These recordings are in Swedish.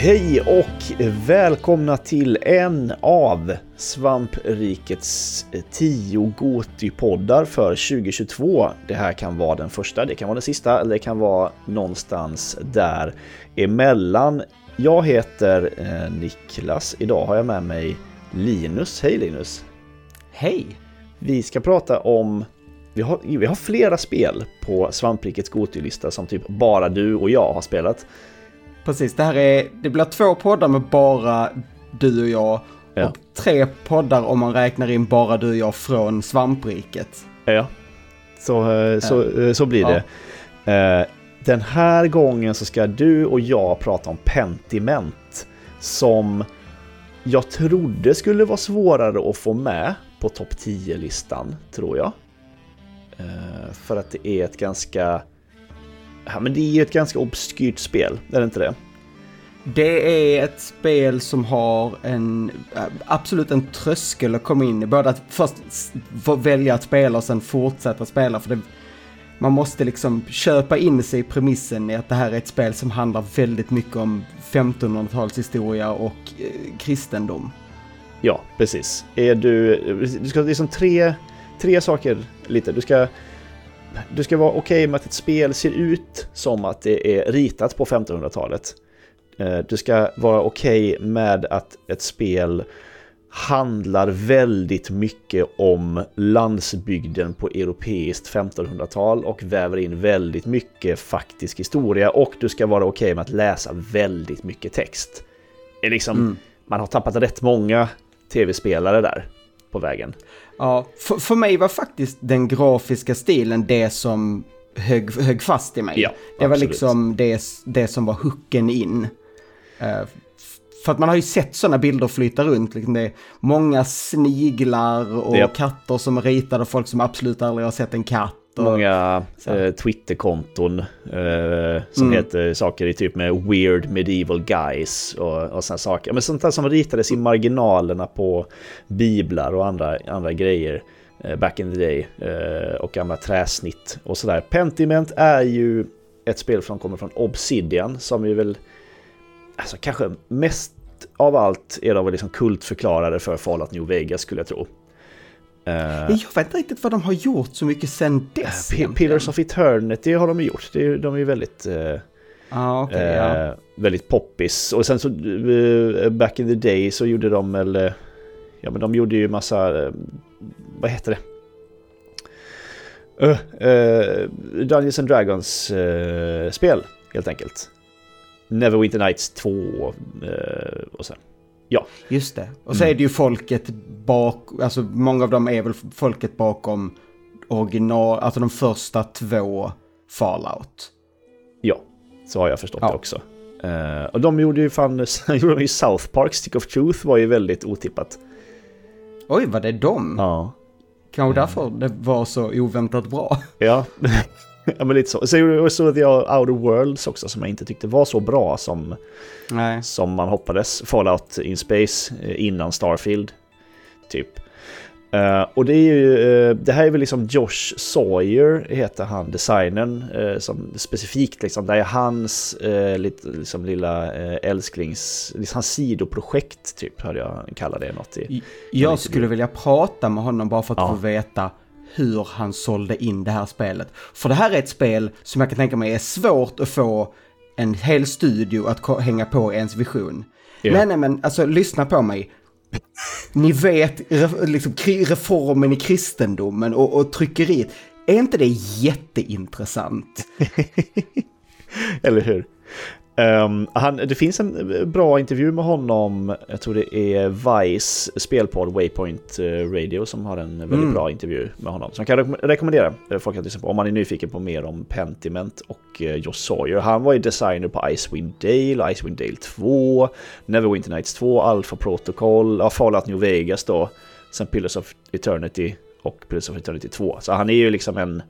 Hej och välkomna till en av Svamprikets tio Goti-poddar för 2022. Det här kan vara den första, det kan vara den sista eller det kan vara någonstans där emellan. Jag heter eh, Niklas. Idag har jag med mig Linus. Hej Linus! Hej! Vi ska prata om vi har, vi har flera spel på Svamprikets Goti-lista som typ bara du och jag har spelat. Precis, det här är, det blir två poddar med bara du och jag. Ja. Och tre poddar om man räknar in bara du och jag från svampriket. Ja, så, eh, så, eh, så blir det. Ja. Eh, den här gången så ska du och jag prata om Pentiment. Som jag trodde skulle vara svårare att få med på topp 10-listan, tror jag. För att det är ett ganska Ja, men det är ju ett ganska obskyrt spel, är det inte det? Det är ett spel som har en, absolut en tröskel att komma in i. Både att först välja att spela och sen fortsätta spela. För det, man måste liksom köpa in sig i premissen i att det här är ett spel som handlar väldigt mycket om 1500-talshistoria och eh, kristendom. Ja, precis. Är du, du ska liksom tre, tre saker lite. Du ska du ska vara okej okay med att ett spel ser ut som att det är ritat på 1500-talet. Eh, du ska vara okej okay med att ett spel handlar väldigt mycket om landsbygden på europeiskt 1500-tal och väver in väldigt mycket faktisk historia och du ska vara okej okay med att läsa väldigt mycket text. Det är liksom, mm. Man har tappat rätt många tv-spelare där på vägen. Ja, för, för mig var faktiskt den grafiska stilen det som högg, högg fast i mig. Ja, det var liksom det, det som var hooken in. Uh, för att man har ju sett sådana bilder flyta runt. Liksom det är många sniglar och yep. katter som är ritade, folk som absolut aldrig har sett en katt. Många eh, Twitterkonton eh, som mm. heter saker i typ med weird medieval guys och, och sådana saker. Men sånt där som ritades i marginalerna på biblar och andra, andra grejer eh, back in the day. Eh, och gamla träsnitt och sådär. Pentiment är ju ett spel som kommer från Obsidian som är väl alltså kanske mest av allt är de väl liksom kultförklarade för Fallout New Vegas skulle jag tro. Uh, jag vet inte riktigt vad de har gjort så mycket sen dess. Uh, Pillars of Eternity har de gjort. Det är, de är väldigt... Uh, ah, okay, uh, ja. Väldigt poppis. Och sen så back in the day så gjorde de väl... Ja men de gjorde ju massa... vad heter det? Dungeons and Dragons spel helt enkelt. Neverwinter Nights 2 och sen Ja. Just det. Och så mm. är det ju folket bak, alltså många av dem är väl folket bakom original, alltså de första två Fallout. Ja, så har jag förstått ja. det också. Uh, och de gjorde ju fan, gjorde ju South Park, Stick of Truth var ju väldigt otippat. Oj, var det de? Ja. Kanske därför det var så oväntat bra. Ja, ja, men lite så. Så också The Outer Worlds också som jag inte tyckte var så bra som, Nej. som man hoppades. Fallout in Space eh, innan Starfield. Typ. Uh, och det är ju, uh, det här är väl liksom Josh Sawyer heter han, designern, uh, som specifikt liksom, det är hans lite, liksom, lilla älsklings, liksom, hans sidoprojekt typ, hörde jag kalla det något i. Jag skulle vilja prata med honom bara för att ja. få veta hur han sålde in det här spelet. För det här är ett spel som jag kan tänka mig är svårt att få en hel studio att hänga på ens vision. Yeah. Nej, nej, men alltså lyssna på mig. Ni vet liksom, reformen i kristendomen och, och tryckeriet. Är inte det jätteintressant? Eller hur? Um, han, det finns en bra intervju med honom, jag tror det är Vice spelpodd Waypoint eh, Radio som har en väldigt mm. bra intervju med honom. Som jag kan rekommendera eh, folk att lyssna på om man är nyfiken på mer om Pentiment och Josh Sawyer. Han var ju designer på Icewind Dale, Icewind Dale 2, Neverwinter Nights 2, Alpha Protocol, ja, Fallout New Vegas då, sen Pillars of Eternity och Pillars of Eternity 2. Så han är ju liksom en,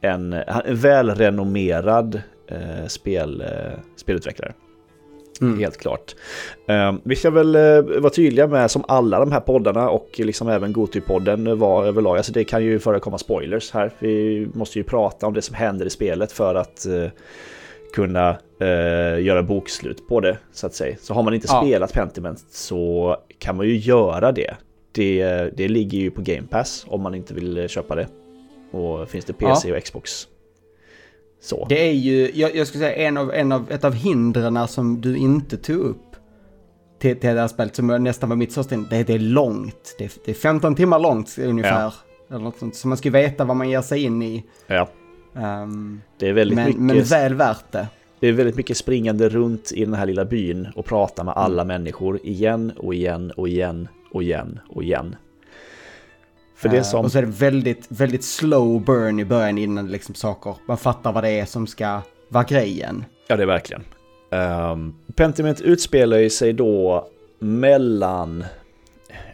en, en välrenommerad eh, spel, eh, spelutvecklare. Mm. Helt klart. Eh, vi ska väl eh, vara tydliga med, som alla de här poddarna och liksom även Goty-podden var överlag, alltså det kan ju förekomma spoilers här. Vi måste ju prata om det som händer i spelet för att eh, kunna uh, göra bokslut på det, så att säga. Så har man inte ja. spelat Pentiment så kan man ju göra det. det. Det ligger ju på Game Pass om man inte vill köpa det. Och finns det PC ja. och Xbox. Så. Det är ju, jag, jag skulle säga, en av, en av, ett av hindren som du inte tog upp till, till det här spelet som nästan var mitt största det, det är långt. Det är, det är 15 timmar långt ungefär. Ja. Eller något sånt. Så man ska veta vad man ger sig in i. Ja. Um, det är väldigt men, mycket... Men väl värt det. Det är väldigt mycket springande runt i den här lilla byn och prata med alla mm. människor igen och igen och igen och igen och igen. För det som... Och så är det väldigt, väldigt slow burn i början innan liksom saker, man fattar vad det är som ska vara grejen. Ja, det är verkligen. Um, Pentiment utspelar sig då mellan,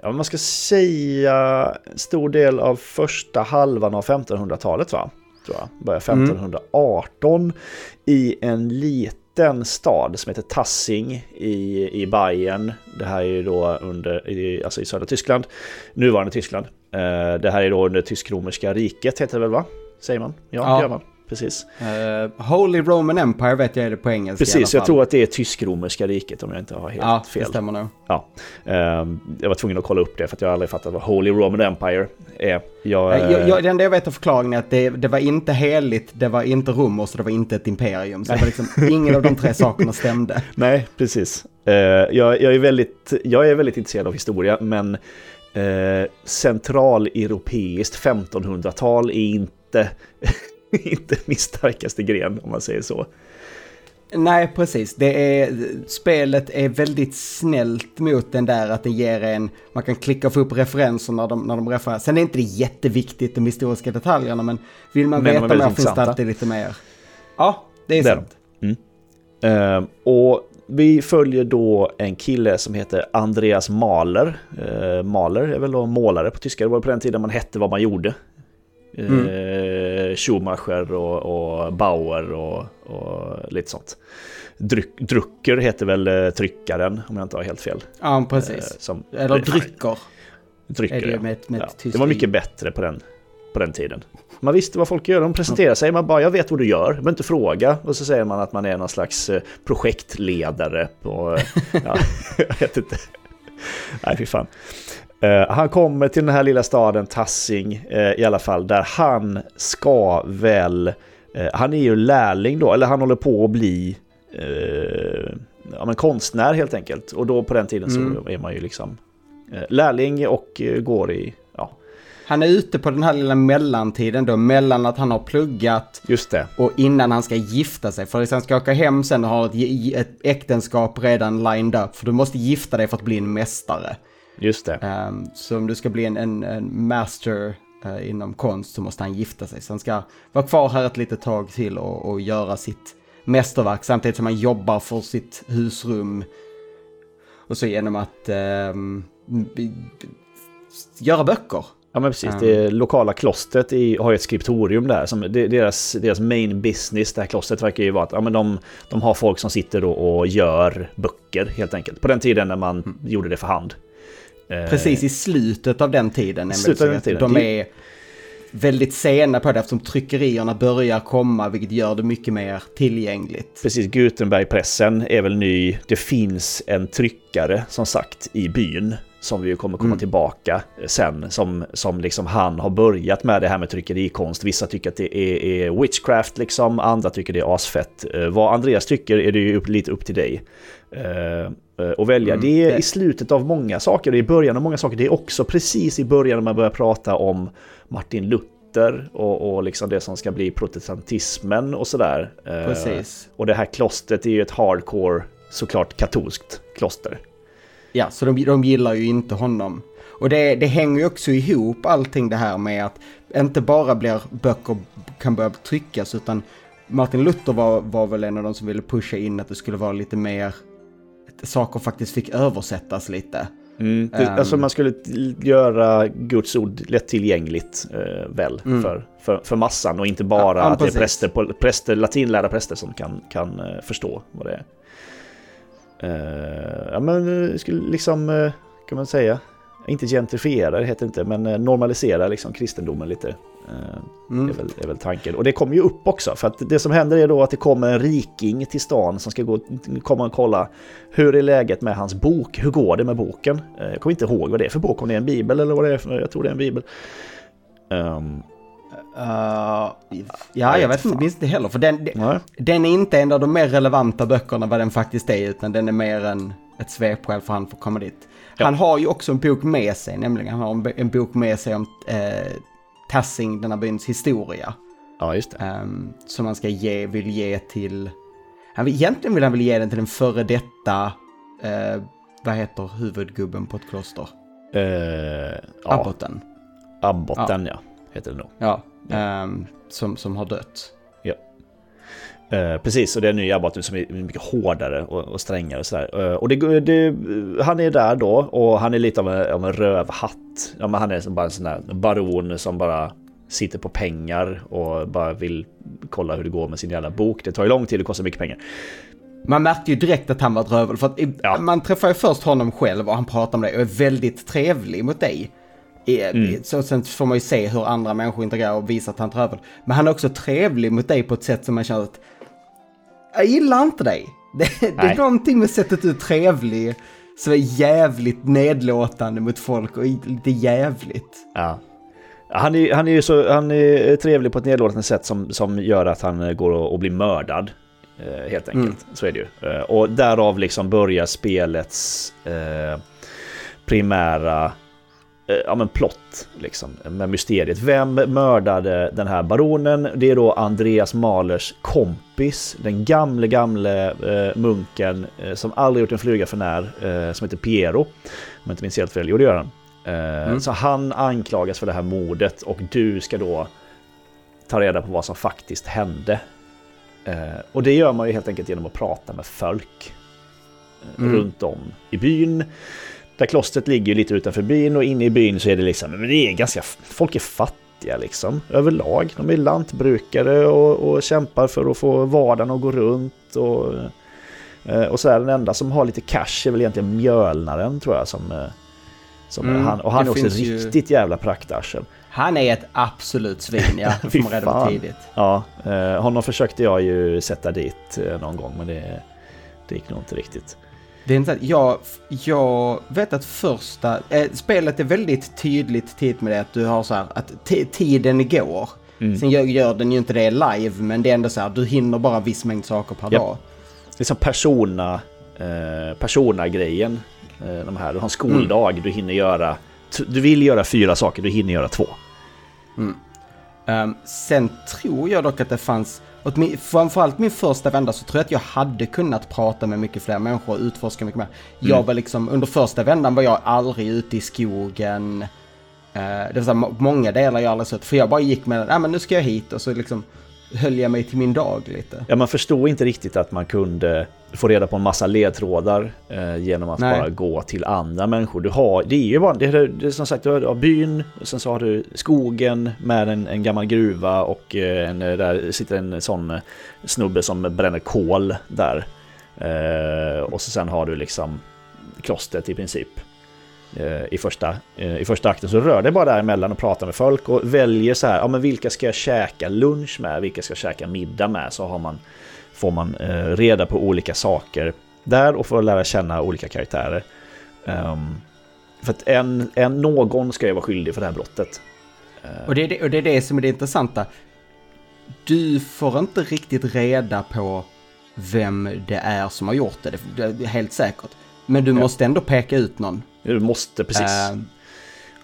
ja man ska säga, stor del av första halvan av 1500-talet va? Tror jag. Börjar 1518 mm. i en liten stad som heter Tassing i, i Bayern. Det här är ju då under, i, alltså i södra Tyskland, nuvarande Tyskland. Uh, det här är då under tysk-romerska riket heter det väl va? Säger man? Ja, ja. det gör man precis. Uh, Holy Roman Empire vet jag är det på engelska Precis, jag tror att det är tysk-romerska riket om jag inte har helt ja, fel. Ja, det stämmer nog. Ja. Uh, jag var tvungen att kolla upp det för att jag aldrig fattat vad Holy Roman Empire är. Jag, uh, jag, jag, det enda jag vet av förklaringen är att det, det var inte heligt, det var inte romerskt och det var inte ett imperium. Så det var liksom, ingen av de tre sakerna stämde. Nej, precis. Jag, jag, är väldigt, jag är väldigt intresserad av historia, men eh, centraleuropeiskt 1500-tal är inte inte min starkaste gren om man säger så. Nej, precis. Det är, spelet är väldigt snällt mot den där att det ger en, man kan klicka och få upp referenser när de, när de refererar. Sen är inte det jätteviktigt de historiska detaljerna, men vill man men veta mer finns det alltid lite mer. Ja, det är sant. Mm. Uh, och vi följer då en kille som heter Andreas Mahler. Uh, Mahler är väl då målare på tyska, det var på den tiden man hette vad man gjorde. Mm. Eh, Schumacher och, och Bauer och, och, lite sånt. Dryck, Drucker heter väl eh, tryckaren om jag inte har helt fel. Ja, precis. Eh, som, Eller drycker. Drycker, det, med, med ja. det var mycket bättre på den, på den tiden. Man visste vad folk gör, de presenterar sig, man bara jag vet vad du gör, men inte fråga. Och så säger man att man är någon slags eh, projektledare på, ja, jag vet inte. Nej, fy fan. Uh, han kommer till den här lilla staden Tassing uh, i alla fall, där han ska väl... Uh, han är ju lärling då, eller han håller på att bli ja, men konstnär helt enkelt. Och då på den tiden mm. så är man ju liksom lärling och går i... Han är ute på den här lilla mellantiden då, mellan att han har pluggat Just det. och innan han ska gifta sig. För att han ska åka hem sen och ha ett, ett äktenskap redan lined up. För du måste gifta dig för att bli en mästare. Just det. Um, så om du ska bli en, en, en master uh, inom konst så måste han gifta sig. Så han ska vara kvar här ett litet tag till och, och göra sitt mästerverk samtidigt som han jobbar för sitt husrum. Och så genom att um, göra böcker. Ja men precis, det ehm. lokala klostret i, har ju ett skriptorium där. Som, deras, deras main business, det här klostret verkar ju vara att ja, men de, de har folk som sitter och, och gör böcker helt enkelt. På den tiden när man mm. gjorde det för hand. Eh, Precis i slutet av den tiden. Slutet av den tiden. De är väldigt sena på det eftersom tryckerierna börjar komma vilket gör det mycket mer tillgängligt. Precis, Gutenbergpressen är väl ny. Det finns en tryckare som sagt i byn som vi kommer komma mm. tillbaka sen, som, som liksom han har börjat med det här med tryckerikonst. Vissa tycker att det är, är witchcraft liksom, andra tycker det är asfett. Eh, vad Andreas tycker är det ju upp, lite upp till dig. Uh, att välja. Mm, det är i slutet av många saker, är i början av många saker. Det är också precis i början när man börjar prata om Martin Luther och, och liksom det som ska bli protestantismen och sådär. Precis. Och det här klostret är ju ett hardcore, såklart katolskt kloster. Ja, så de, de gillar ju inte honom. Och det, det hänger ju också ihop allting det här med att inte bara blir böcker kan börja tryckas utan Martin Luther var, var väl en av de som ville pusha in att det skulle vara lite mer saker faktiskt fick översättas lite. Mm, det, um, alltså man skulle göra Guds ord lättillgängligt eh, väl för, mm. för, för massan och inte bara ja, att det är präster, präster, latinlärda präster som kan, kan eh, förstå vad det är. Uh, ja men eh, skulle liksom, uh, kan man säga, inte gentrifiera det heter inte, men normalisera liksom kristendomen lite. Mm. Det är, väl, är väl tanken. Och det kommer ju upp också. För att det som händer är då att det kommer en riking till stan som ska gå, komma och kolla hur är läget med hans bok. Hur går det med boken? Jag kommer inte ihåg vad det är för bok. Om det är en bibel eller vad det är. För, jag tror det är en bibel. Um, Uh, ja, jag vet minns inte heller. För den, den är inte en av de mer relevanta böckerna vad den faktiskt är, utan den är mer en, ett svepskäl för han får komma dit. Ja. Han har ju också en bok med sig, nämligen han har en, en bok med sig om eh, Tassing, den här byns historia. Ja, just det. Um, som han ska ge, vill ge till... Han egentligen vill han väl ge den till den före detta, uh, vad heter huvudgubben på ett kloster? Uh, ja. Abboten. Abboten, ja. ja. Heter det nog. Ja, ja. Um, som, som har dött. Ja. Uh, precis, och det är en ny Abboten som är mycket hårdare och, och strängare och sådär. Uh, och det, det, han är där då och han är lite av en, av en rövhatt. Ja, men han är bara en sån där baron som bara sitter på pengar och bara vill kolla hur det går med sin jävla bok. Det tar ju lång tid och kostar mycket pengar. Man märkte ju direkt att han var ett rövel för att ja. man träffar ju först honom själv och han pratar med dig och är väldigt trevlig mot dig. Mm. Så sen får man ju se hur andra människor interagerar och visar att han är rövel. Men han är också trevlig mot dig på ett sätt som man känner att jag gillar inte dig. Det, det är någonting med sättet du är trevlig som är jävligt nedlåtande mot folk och lite jävligt. Ja. Han är, han är ju så, han är trevlig på ett nedlåtande sätt som, som gör att han går och, och blir mördad. Eh, helt enkelt, mm. så är det ju. Eh, och därav liksom börjar spelets eh, primära eh, ja, men plott liksom, med mysteriet. Vem mördade den här baronen? Det är då Andreas Mahlers kompis, den gamle, gamle eh, munken eh, som aldrig gjort en fluga för när, eh, som heter Piero. Om jag inte minns helt fel, jo det gör han. Eh, mm. Så han anklagas för det här mordet och du ska då ta reda på vad som faktiskt hände. Eh, och det gör man ju helt enkelt genom att prata med folk mm. runt om i byn. Där klostret ligger lite utanför byn och inne i byn så är det liksom, men det är ganska, folk är fattiga liksom överlag. De är lantbrukare och, och kämpar för att få vardagen att gå runt och, eh, och så är den enda som har lite cash är väl egentligen mjölnaren tror jag som, eh, som mm, han, och han är också riktigt ju... jävla praktarsel. Han är ett absolut svin, ja. Får man reda tidigt. Ja, eh, honom försökte jag ju sätta dit någon gång, men det, det gick nog inte riktigt. Det är inte jag, jag vet att första, eh, spelet är väldigt tydligt tid med det att du har så här att tiden går. Mm. Sen gör, gör den ju inte det live men det är ändå så här du hinner bara viss mängd saker per yep. dag. Det är som persona, eh, persona-grejen. Eh, de här, du har en skoldag, mm. du hinner göra, du vill göra fyra saker, du hinner göra två. Mm. Um, sen tror jag dock att det fanns framförallt min första vända så tror jag att jag hade kunnat prata med mycket fler människor och utforska mycket mer. Mm. Jag var liksom, under första vändan var jag aldrig ute i skogen. Uh, det var så här, många delar jag aldrig sett, för jag bara gick med, ja men nu ska jag hit och så liksom höll jag mig till min dag lite. Ja, man förstod inte riktigt att man kunde få reda på en massa ledtrådar eh, genom att Nej. bara gå till andra människor. Du har, det är ju bara, det är, det är som sagt, du har byn, och sen så har du skogen med en, en gammal gruva och eh, en, där sitter en sån eh, snubbe som bränner kol där. Eh, och så sen har du liksom klostret i princip. Eh, i första, eh, i första akten så rör det bara däremellan och pratar med folk och väljer så här, ja men vilka ska jag käka lunch med, vilka ska jag käka middag med, så har man, får man eh, reda på olika saker där och får lära känna olika karaktärer. Um, för att en, en, någon ska ju vara skyldig för det här brottet. Och det, är det, och det är det som är det intressanta. Du får inte riktigt reda på vem det är som har gjort det, det är helt säkert. Men du ja. måste ändå peka ut någon. Du måste, precis. Uh,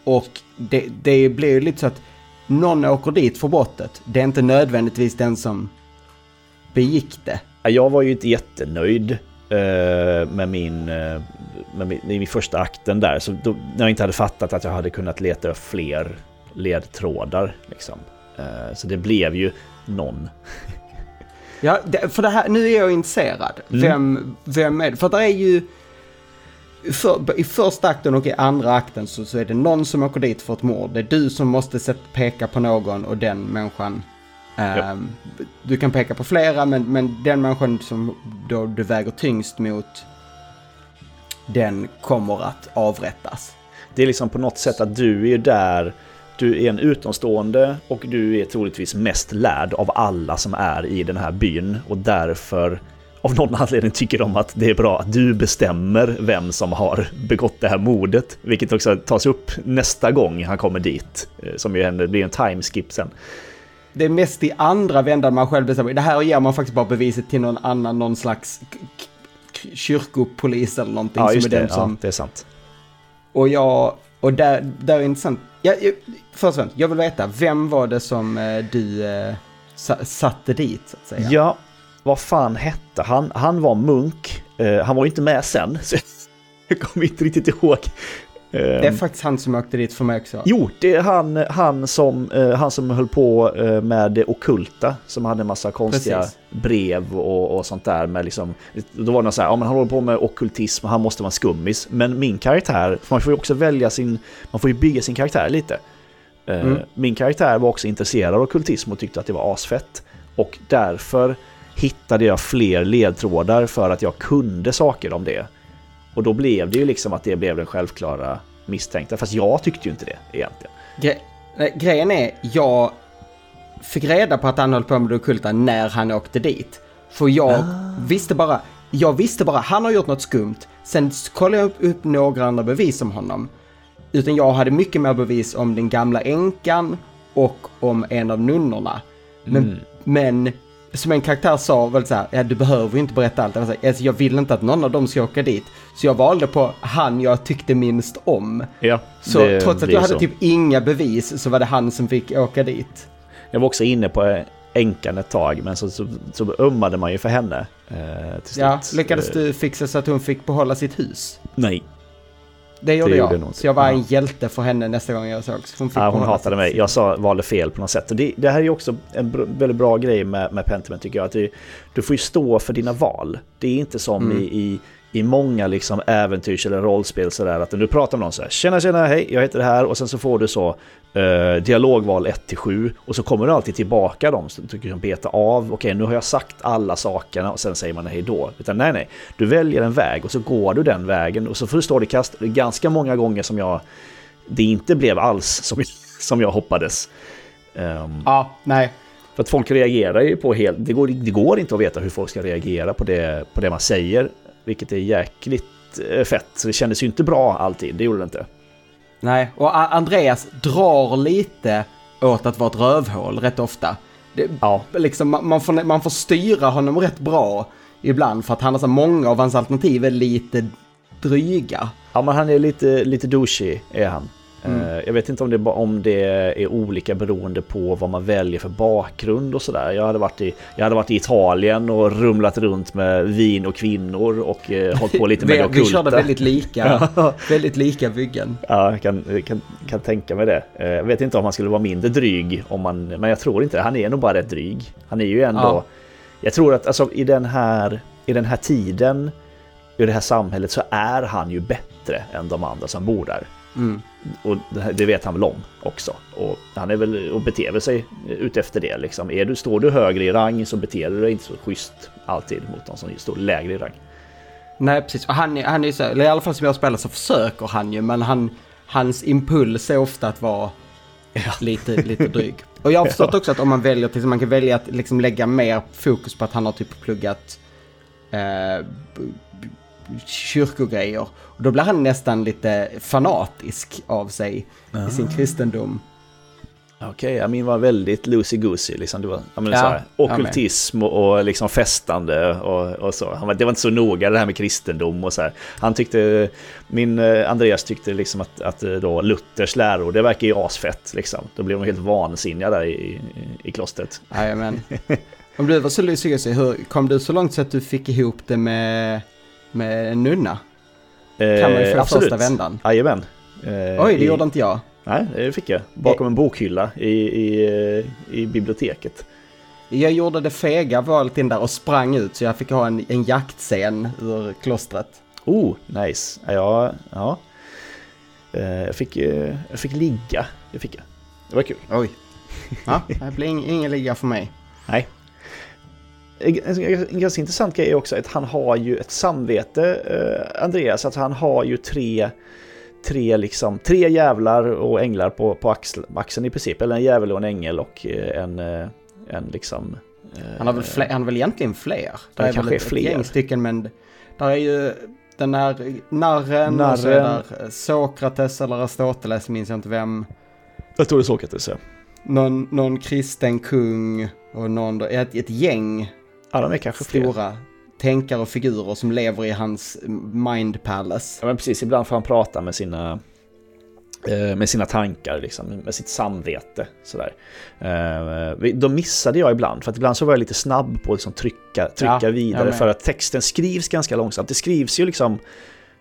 och det, det blir ju lite så att någon åker dit för brottet. Det är inte nödvändigtvis den som begick det. Jag var ju inte jättenöjd uh, med min, uh, med min, min första akten där. Så då, när jag inte hade fattat att jag hade kunnat leta upp fler ledtrådar. Liksom. Uh, så det blev ju någon. ja, det, för det här, nu är jag intresserad. Mm. Vem, vem är det? För det är ju för, i första akten och i andra akten så, så är det någon som åker dit för ett mord. Det är du som måste sätt, peka på någon och den människan ja. um, Du kan peka på flera men, men den människan som då du väger tyngst mot den kommer att avrättas. Det är liksom på något sätt att du är där du är en utomstående och du är troligtvis mest lärd av alla som är i den här byn och därför av någon anledning tycker de att det är bra att du bestämmer vem som har begått det här mordet. Vilket också tas upp nästa gång han kommer dit. Eh, som ju händer, det blir en timeskip sen. Det är mest i andra vändan man själv bestämmer. Det här ger man faktiskt bara beviset till någon annan, någon slags kyrkopolis eller någonting. Ja, just som är det. Som... Ja, det är sant. Och jag, och där, där är intressant. Jag, jag, först och främst, jag vill veta, vem var det som eh, du eh, satte dit så att säga? Ja, vad fan hette han? Han var munk. Uh, han var inte med sen. Så jag kommer inte riktigt ihåg. Uh, det är faktiskt han som åkte dit för mig också. Jo, det är han, han, som, uh, han som höll på uh, med det okulta. Som hade en massa konstiga Precis. brev och, och, sånt där. Med liksom, då var det så här, ja men han håller på med okultism och han måste vara skummis. Men min karaktär, för man får ju också välja sin, man får ju bygga sin karaktär lite. Mm. Min karaktär var också intresserad av okultism och tyckte att det var asfett. Och därför hittade jag fler ledtrådar för att jag kunde saker om det. Och då blev det ju liksom att det blev den självklara misstänkta. Fast jag tyckte ju inte det egentligen. Gre grejen är, jag fick reda på att han höll på med det okulta när han åkte dit. För jag ah. visste bara, jag visste bara, han har gjort något skumt. Sen kollade jag upp, upp några andra bevis om honom. Utan jag hade mycket mer bevis om den gamla änkan och om en av nunnorna. Men, mm. men som en karaktär sa väl så här, ja du behöver ju inte berätta allt. Alltså, jag vill inte att någon av dem ska åka dit. Så jag valde på han jag tyckte minst om. Ja, så trots att jag hade så. typ inga bevis så var det han som fick åka dit. Jag var också inne på änkan ett tag, men så, så, så ömmade man ju för henne. Eh, ja, lyckades du fixa så att hon fick behålla sitt hus? Nej, det gjorde det jag. Gjorde så jag var en hjälte för henne nästa gång jag sågs. Hon, ja, hon hatade mig. Jag sa, valde fel på något sätt. Och det, det här är ju också en väldigt bra grej med, med Pentiment tycker jag. Att det, du får ju stå för dina val. Det är inte som mm. i, i i många liksom äventyrs eller rollspel sådär att du pratar med någon så här Tjena tjena hej jag heter det här och sen så får du så uh, dialogval 1 7 och så kommer du alltid tillbaka dem så du kan beta av okej okay, nu har jag sagt alla sakerna och sen säger man hej då. Utan nej nej, du väljer en väg och så går du den vägen och så får du stå i kast ganska många gånger som jag det inte blev alls som, som jag hoppades. Um, ja, nej. För att folk reagerar ju på helt... Det går, det går inte att veta hur folk ska reagera på det, på det man säger. Vilket är jäkligt eh, fett. Så det kändes ju inte bra alltid, det gjorde det inte. Nej, och Andreas drar lite åt att vara ett rövhål rätt ofta. Det, ja. liksom, man, får, man får styra honom rätt bra ibland för att han har så många av hans alternativ är lite dryga. Ja, men han är lite, lite douchey är han. Mm. Jag vet inte om det, om det är olika beroende på vad man väljer för bakgrund och sådär. Jag, hade varit i, jag hade varit i Italien och rumlat runt med vin och kvinnor och eh, hållit på lite med det ockulta. Vi körde väldigt lika, väldigt lika byggen. Ja, jag kan, kan, kan tänka mig det. Eh, jag vet inte om han skulle vara mindre dryg, om man, men jag tror inte Han är nog bara rätt dryg. Han är ju ändå... Ja. Jag tror att alltså, i, den här, i den här tiden, i det här samhället, så är han ju bättre än de andra som bor där. Mm. Och det vet han väl om också. Och han är väl och beter sig utefter det liksom. Är du, står du högre i rang så beter du dig inte så schysst alltid mot de som står lägre i rang. Nej, precis. Och han, han är så, eller i alla fall som jag spelar så försöker han ju, men han, hans impuls är ofta att vara ja. lite, lite dryg. Och jag har förstått ja. också att om man väljer, till, man kan välja att liksom lägga mer fokus på att han har typ pluggat eh, kyrkogrejer. Och då blir han nästan lite fanatisk av sig ah. i sin ah. kristendom. Okej, okay, ja, min var väldigt loosey-goosey. Liksom. Det var ja, men, ja, så okultism och, och liksom festande och, och så. Han var, det var inte så noga det här med kristendom och så här. Han tyckte, min eh, Andreas tyckte liksom att, att eh, då Luthers läror, det verkar ju asfett liksom. Då blev de helt vansinniga där i, i, i klostret. Jajamän. Om du var så loosey-goosey, hur kom du så långt så att du fick ihop det med med en nunna. Eh, kan man ju få absolut. första vändan. Jajamän. Eh, Oj, det i, gjorde inte jag. Nej, det fick jag. Bakom en bokhylla i, i, i biblioteket. Jag gjorde det fega valet in där och sprang ut så jag fick ha en, en jaktscen ur klostret. Oh, nice. Ja, ja. Eh, jag fick, eh, jag fick ligga. Det fick jag. Det var kul. Oj. Ja, det blir ingen ligga för mig. Nej, en ganska intressant grej är också att han har ju ett samvete, eh, Andreas, att han har ju tre, tre, liksom, tre jävlar och änglar på, på axel, axeln i princip. Eller en jävel och en ängel och eh, en, eh, en liksom... Han har väl, fler, han har väl egentligen fler? Det, det är kanske är fler. Gäng stycken men där är ju den här narren, narren. och så är där Sokrates eller Aristoteles, minns jag inte vem. Jag tror det är Sokrates, ja. Någon, någon kristen kung och någon, ett, ett gäng. Ja, de är kanske stora fler. tänkare och figurer som lever i hans mind palace. Ja, men precis. Ibland får han prata med sina Eh, med sina tankar, liksom, med sitt samvete. Sådär. Eh, de missade jag ibland, för att ibland så var jag lite snabb på att liksom trycka, trycka ja, vidare för att texten skrivs ganska långsamt. Det skrivs ju liksom,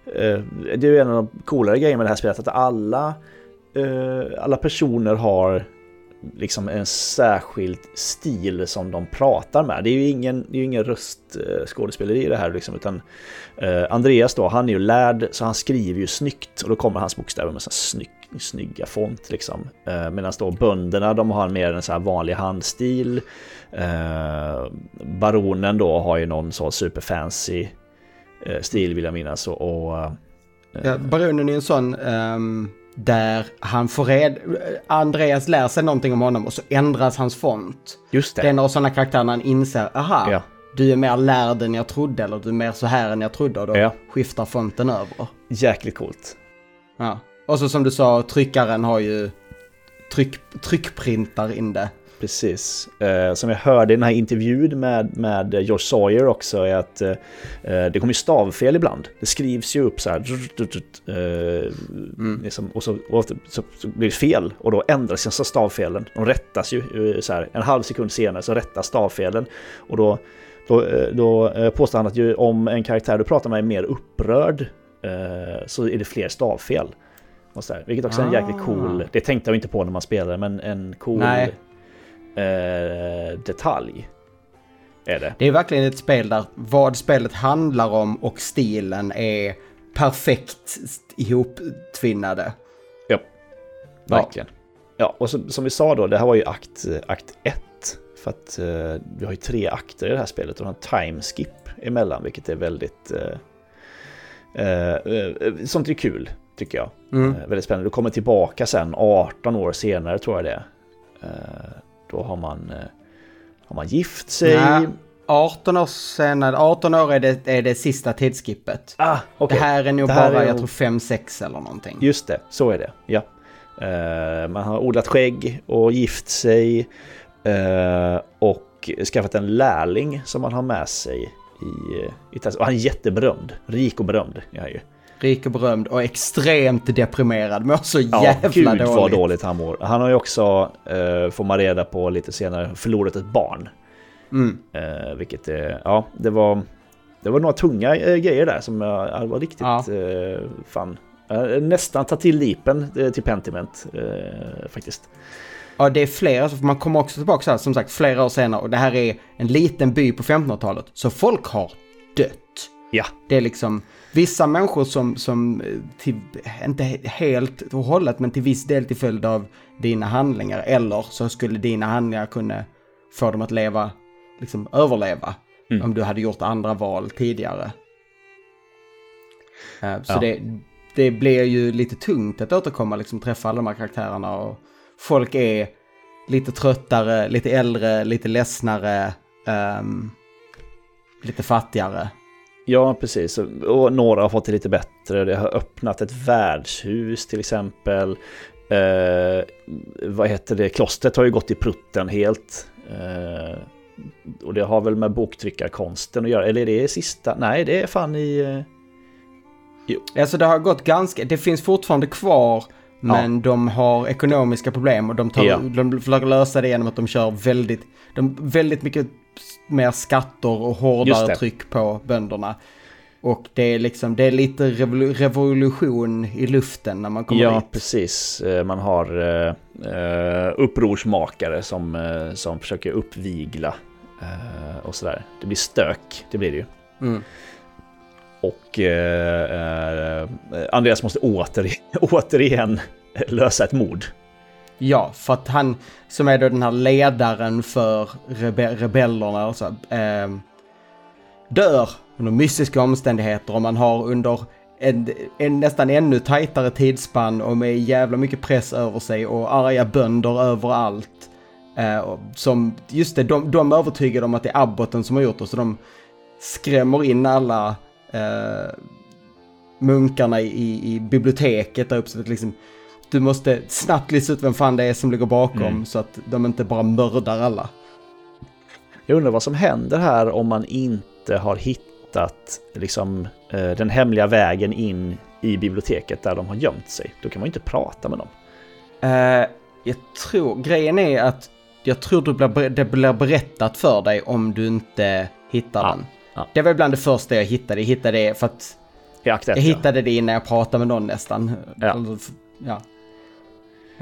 eh, det är ju en av de coolare grejerna med det här spelet, att alla, alla personer har liksom en särskild stil som de pratar med. Det är ju ingen, det är ingen röstskådespeleri i det här liksom, utan eh, Andreas då, han är ju lärd så han skriver ju snyggt och då kommer hans bokstäver med så snygg, snygga font liksom. Eh, Medan då bönderna, de har mer en så här vanlig handstil. Eh, baronen då har ju någon så superfancy eh, stil vill jag minnas och, och eh, Ja, baronen är en sån um, där han får red... Andreas lär sig någonting om honom och så ändras hans font. Just det. Det är några sådana karaktärer när han inser, aha, ja. du är mer lärd än jag trodde eller du är mer så här än jag trodde och då ja. skiftar fonten över. Jäkligt coolt. Ja. Och så som du sa, tryckaren har ju tryck, tryckprintar in det. Precis. Eh, som jag hörde i den här intervjun med, med George Sawyer också är att eh, det kommer stavfel ibland. Det skrivs ju upp så här eh, mm. liksom, och, så, och så, så, blir det fel och då ändras så stavfelen. De rättas ju eh, så här en halv sekund senare så rättas stavfelen och då, då, eh, då eh, påstår han att ju, om en karaktär du pratar med är mer upprörd så är det fler stavfel. Och så där, vilket också är en jäkligt cool, ah. det tänkte jag inte på när man spelade, men en cool Nej eh, detalj. Är det. det är verkligen ett spel där vad spelet handlar om och stilen är perfekt ihoptvinnade. Ja, verkligen. Ja, ja och så, som vi sa då, det här var ju akt, akt 1. För att eh, vi har ju tre akter i det här spelet och har en timeskip emellan, vilket är väldigt... Eh, eh, eh, sånt är kul, tycker jag. Mm. Eh, väldigt spännande. Du kommer tillbaka sen, 18 år senare tror jag det är. Då har man, eh, har man gift sig. Nej, 18 år senare, 18 år är det, är det sista tidsskippet. Ah, okay. Det här är nog bara, är... jag tror 5-6 eller någonting. Just det, så är det. Ja. Uh, man har odlat skägg och gift sig. Uh, och skaffat en lärling som man har med sig i, i Och han är jätteberömd. Rik och berömd är han ju rik och berömd och extremt deprimerad. Mår så jävla ja, gud dåligt. vad dåligt han mår. Han har ju också, eh, får man reda på lite senare, förlorat ett barn. Mm. Eh, vilket, eh, ja, det var, det var några tunga eh, grejer där som eh, var riktigt ja. eh, fan. nästan ta till lipen till Pentiment faktiskt. Ja, det är flera, för man kommer också tillbaka så här, som sagt flera år senare och det här är en liten by på 1500-talet. Så folk har dött. Ja. Det är liksom, vissa människor som, som eh, till, inte helt och hållet, men till viss del till följd av dina handlingar. Eller så skulle dina handlingar kunna få dem att leva, liksom överleva. Mm. Om du hade gjort andra val tidigare. Uh, så ja. det, det blir ju lite tungt att återkomma, liksom träffa alla de här karaktärerna. Och folk är lite tröttare, lite äldre, lite ledsnare, um, lite fattigare. Ja, precis. Och några har fått det lite bättre. Det har öppnat ett värdshus till exempel. Eh, vad heter det? Klostret har ju gått i prutten helt. Eh, och det har väl med boktryckarkonsten att göra. Eller är det sista? Nej, det är fan i... Eh... Jo. Alltså det har gått ganska... Det finns fortfarande kvar. Men ja. de har ekonomiska problem och de, tar, ja. de försöker lösa det genom att de kör väldigt, de, väldigt mycket mer skatter och hårdare tryck på bönderna. Och det är liksom, det är lite revolution i luften när man kommer ja, dit. Ja, precis. Eh, man har uh, upprorsmakare som, som försöker uppvigla uh, och sådär. Det blir stök, det blir det ju. Mm. Och eh, eh, Andreas måste åter, återigen lösa ett mord. Ja, för att han som är då den här ledaren för rebe rebellerna alltså, eh, dör under mystiska omständigheter och man har under en, en nästan ännu tajtare tidsspann och med jävla mycket press över sig och arga bönder överallt. Eh, som, just det, de, de är övertygade om att det är abboten som har gjort det, så de skrämmer in alla eh, munkarna i, i biblioteket där uppe. Så att liksom, du måste snabbt lista ut vem fan det är som ligger bakom mm. så att de inte bara mördar alla. Jag undrar vad som händer här om man inte har hittat liksom, eh, den hemliga vägen in i biblioteket där de har gömt sig. Då kan man ju inte prata med dem. Uh, jag tror, grejen är att jag tror du blir, det blir berättat för dig om du inte hittar ja, den. Ja. Det var bland det första jag hittade. Jag hittade det för att... Jakt jag hittade det innan jag pratade med någon nästan. Ja. ja.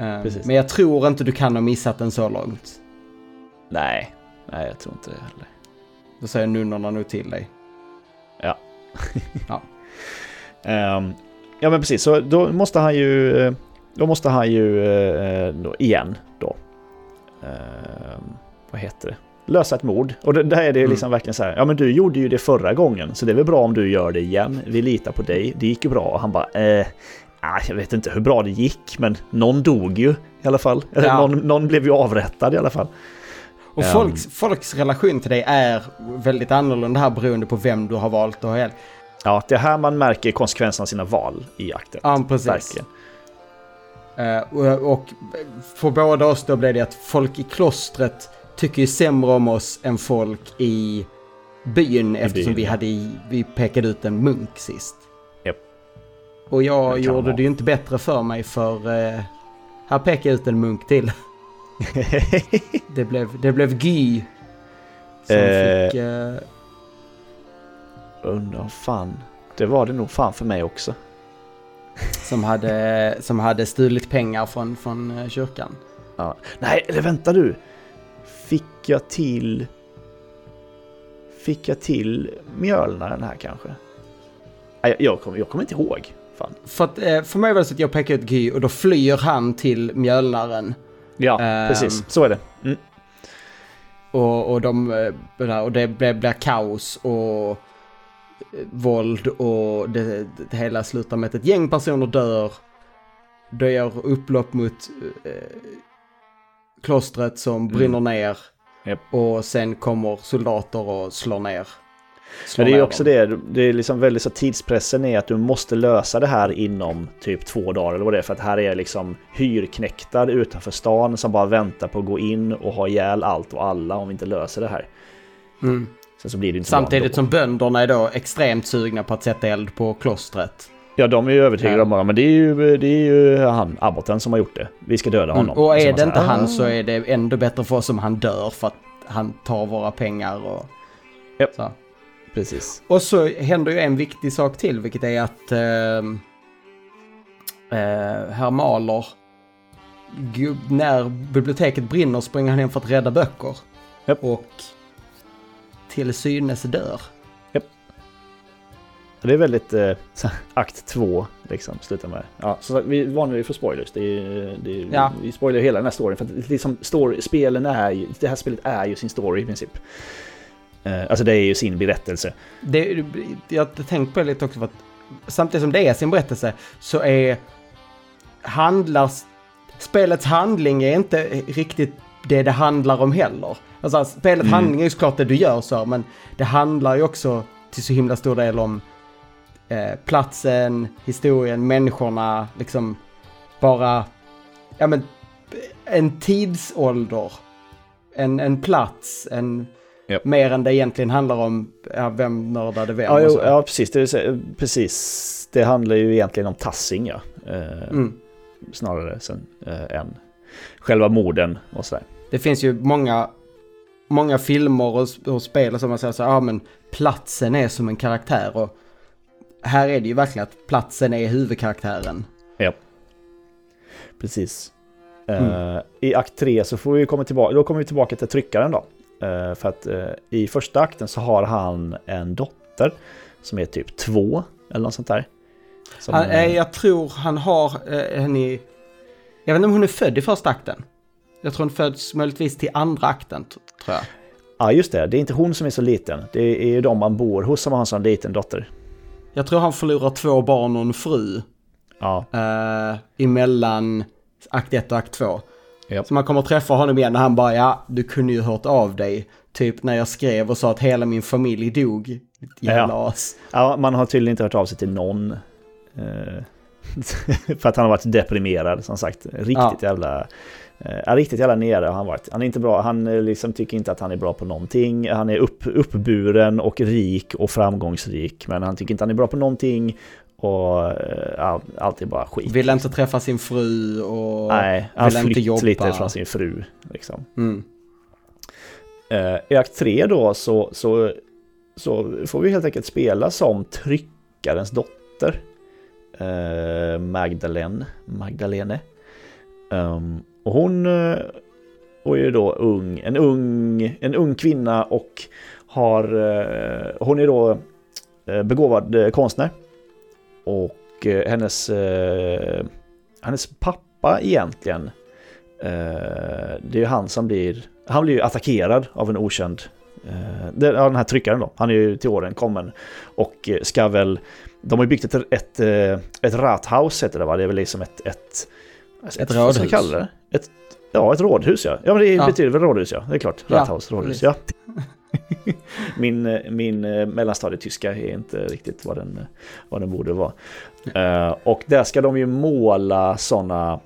Uh, men jag tror inte du kan ha missat den så långt. Nej, nej jag tror inte det heller. Då säger nunnorna nog till dig. Ja. ja. Um, ja men precis, så då måste han ju, eh, då måste han ju uh, då, igen då. Uh, vad heter det? Lösa ett mord. Och det, där är det mm. liksom verkligen så här, ja men du gjorde ju det förra gången, så det är väl bra om du gör det igen. Vi litar på dig, det gick ju bra. Och han bara, eh, jag vet inte hur bra det gick, men någon dog ju i alla fall. Eller ja. någon, någon blev ju avrättad i alla fall. Och um, folks, folks relation till dig är väldigt annorlunda här beroende på vem du har valt att ha hjälp. Ja, det är här man märker konsekvenserna av sina val i jakten. Ja, precis. Verkligen. Uh, och, och för båda oss då blev det att folk i klostret tycker ju sämre om oss än folk i byn I eftersom byn, vi, hade, vi pekade ut en munk sist. Yep. Och jag gjorde vara. det ju inte bättre för mig för uh, här pekade ut en munk till. det, blev, det blev Guy som eh, fick... Uh... Undrar fan. Det var det nog fan för mig också. som, hade, som hade stulit pengar från, från eh, kyrkan. Ja. Nej, eller vänta du. Fick jag till... Fick jag till mjölnaren här kanske? Nej, jag, kommer, jag kommer inte ihåg. Fan. För, att, eh, för mig var det så att jag pekade ut Guy och då flyr han till mjölnaren. Ja, um, precis. Så är det. Mm. Och, och, de, eh, och det blir, blir kaos och eh, våld och det, det hela slutar med att ett gäng personer dör. Det gör upplopp mot eh, klostret som brinner mm. ner. Yep. Och sen kommer soldater och slår ner men det är ju också dem. det, det är liksom väldigt så tidspressen är att du måste lösa det här inom typ två dagar eller vad det är. För att här är liksom hyrknäktar utanför stan som bara väntar på att gå in och ha ihjäl allt och alla om vi inte löser det här. Mm. Sen så blir det inte Samtidigt som bönderna är då extremt sugna på att sätta eld på klostret. Ja, de är ju övertygade om att men det är ju, det är ju han, abboten, som har gjort det. Vi ska döda mm. honom. Mm. Och är det inte han så är det ändå bättre för oss om han dör för att han tar våra pengar och... Yep. Så. Precis. Och så händer ju en viktig sak till, vilket är att eh, eh, herr Mahler, när biblioteket brinner springer han hem för att rädda böcker. Yep. Och till synes dör. Yep. Det är väldigt eh, akt två, liksom, slutar med. Ja, så vi varnar ju för spoilers. Det är, det är, ja. Vi spoilar hela den här storyn. För att liksom, story, spelen är det här spelet är ju sin story i princip. Eh, alltså det är ju sin berättelse. Det, jag har tänkt på det lite också för att samtidigt som det är sin berättelse så är handlar, spelets handling är inte riktigt det det handlar om heller. Alltså spelets mm. handling är ju såklart det du gör så, men det handlar ju också till så himla stor del om eh, platsen, historien, människorna, liksom bara, ja men en tidsålder, en, en plats, en Yep. Mer än det egentligen handlar om ja, vem mördade vem. Ja, jo, ja precis, det, precis. Det handlar ju egentligen om Tassing, ja. Eh, mm. Snarare sen, eh, än själva morden och sådär. Det finns ju många, många filmer och, och spel som man säger så ja men platsen är som en karaktär. Och här är det ju verkligen att platsen är huvudkaraktären. Ja. Precis. Mm. Uh, I akt 3 så får vi komma tillbaka, då kommer vi tillbaka till tryckaren då. Uh, för att uh, i första akten så har han en dotter som är typ två eller något sånt där. Som, han, uh, jag tror han har henne i... Jag vet inte om hon är född i första akten. Jag tror hon föds möjligtvis till andra akten, tror jag. Ja, just det. Det är inte hon som är så liten. Det är ju de man bor hos som har en sån liten dotter. Jag tror han förlorar två barn och en fru. Ja. Uh, emellan akt 1 och akt 2. Yep. Så man kommer träffa honom igen och han bara ja, du kunde ju hört av dig. Typ när jag skrev och sa att hela min familj dog. Jävla Ja. as. ja, man har tydligen inte hört av sig till någon. Eh, för att han har varit deprimerad, som sagt. Riktigt Ja. jävla... eh, riktigt jävla nere har han varit. Han är inte bra, han eh, liksom tycker inte att han är bra på någonting. Han är upp, uppburen och rik och framgångsrik. Men han tycker inte han är bra på någonting. Och eh, ja, allt är bara skit. Vill inte träffa sin fru och Nej, han vill inte jobba. lite från sin fru. Liksom. Mm. Eh, I akt 3 då så, så, så får vi helt enkelt spela som tryckarens dotter. Eh, Magdalene. Magdalene. Um, och hon eh, och är ju då ung, en ung, en ung kvinna och har, eh, hon är då eh, begåvad eh, konstnär. Och eh, hennes, hennes pappa egentligen, det är ju han som blir, han blir ju attackerad av en okänd, den här tryckaren då, han är ju till åren kommen och ska väl, de har ju byggt ett, ett, eh, ett rathaus heter det va, det är väl liksom ett, ett, alltså, Ett ska rådhus. jag kalla det? Ett, ja, ett rådhus ja. Ja, men det Ja. betyder väl rådhus ja, det är klart. Ja, Rathaus, rådhus, precis. ja. min eh, min eh, mellanstadietyska är inte riktigt vad den, vad den borde vara. Eh, och där ska de ju måla sådana,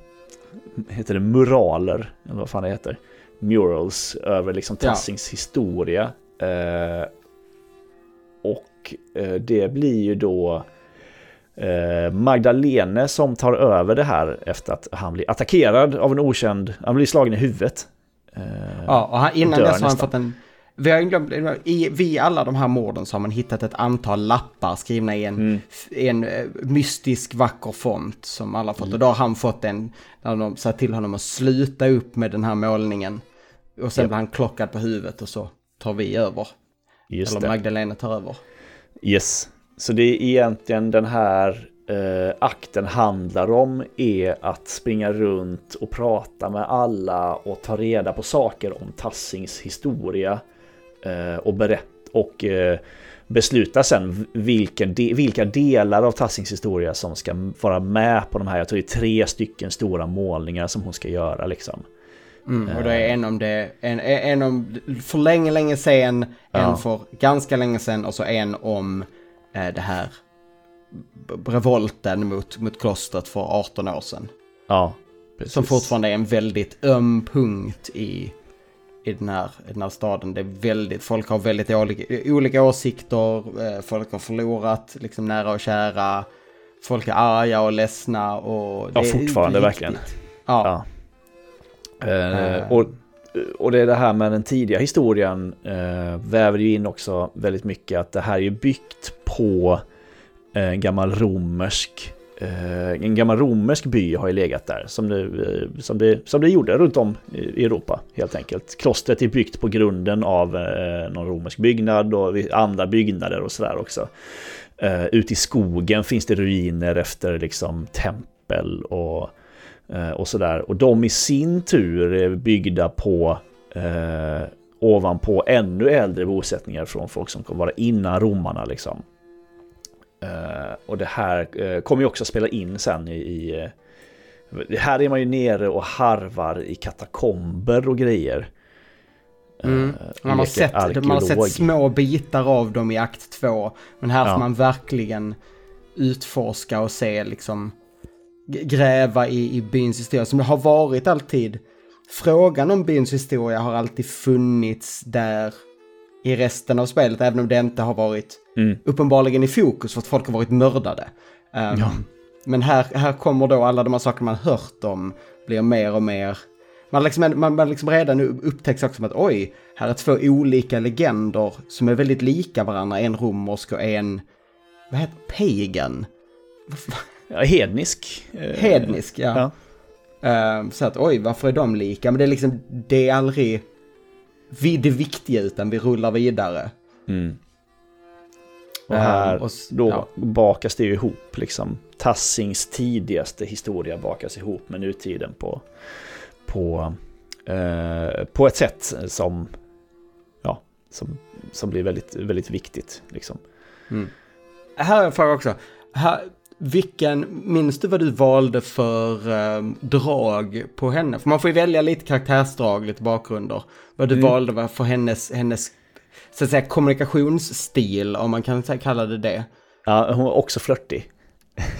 heter det muraler, eller vad fan det heter, murals över liksom Ja. Tassings historia. Eh, och eh, det blir ju då eh, Magdalene som tar över det här efter att han blir attackerad av en okänd, han blir slagen i huvudet. Eh, Ja, och han, innan dess har han nästan. fått en... Vi har glömt, i, vid alla de här morden så har man hittat ett antal lappar skrivna i en, Mm. en mystisk vacker font som alla fått. Och då har han fått en, där de sa till honom att sluta upp med den här målningen. Och sen Japp. blir han klockad på huvudet och så tar vi över. Just Eller det. Magdalena tar över. Yes. Så det är egentligen den här eh, akten handlar om är att springa runt och prata med alla och ta reda på saker om Tassings historia eh, och berätta och eh, besluta sen vilken de, vilka delar av Tassings historia som ska vara med på de här, jag tror det är tre stycken stora målningar som hon ska göra liksom. Mm, och det är en om det, en, en om för länge, länge sen, en Ja. för ganska länge sen och så en om eh, det här revolten mot, mot klostret för 18 år sedan. Ja, precis. Som fortfarande är en väldigt öm punkt i, i, den här, i den här staden. Det är väldigt, folk har väldigt olika, olika åsikter, eh, folk har förlorat liksom nära och kära, folk är arga och ledsna och... Ja, det är fortfarande verkligen. Ja. Ja. Eh, och, och det är det här med den tidiga historien eh, väver ju in också väldigt mycket att det här är ju byggt på eh, en gammal romersk eh, en gammal romersk by har ju legat där som det, eh, som det, som det gjorde runt om i Europa helt enkelt. Klostret är byggt på grunden av eh, någon romersk byggnad och andra byggnader och sådär också. Eh, Ute i skogen finns det ruiner efter liksom tempel och och sådär. Och de i sin tur är byggda på eh, ovanpå ännu äldre bosättningar från folk som kommer vara innan romarna liksom. Eh, och det här eh, kommer ju också spela in sen i, i eh, här är man ju nere och harvar i katakomber och grejer. Mm. Eh, Man har, sett, man har sett små bitar av dem i akt två. Men här Ja. får man verkligen utforska och se liksom gräva i, i byns historia som det har varit alltid. Frågan om byns historia har alltid funnits där i resten av spelet, även om det inte har varit Mm. uppenbarligen i fokus för att folk har varit mördade. Um, Ja. Men här, här kommer då alla de här sakerna man hört om blir mer och mer... Man, liksom, man, man liksom redan upptäcks också som att oj, här är två olika legender som är väldigt lika varandra. En romersk och en, vad heter pagan? Ja, hednisk. eh, Hednisk, ja. ja. Ehm, så att oj, varför är de lika? Men det är liksom, det är aldrig vi det viktiga utan vi rullar vidare. Mm. Och Ehm, här och s- då ja. bakas det ju ihop liksom. Tassings tidigaste historia bakas ihop med nutiden på, på, eh, på ett sätt som, ja, som, som blir väldigt, väldigt viktigt. Liksom. Mm. här har jag en fråga också. Här, vilken, minns du vad du valde för um, drag på henne? För man får ju välja lite karaktärsdrag, lite bakgrunder. Vad du mm. valde för hennes, hennes så att säga, kommunikationsstil, om man kan kalla det det. Ja, hon var också flörtig.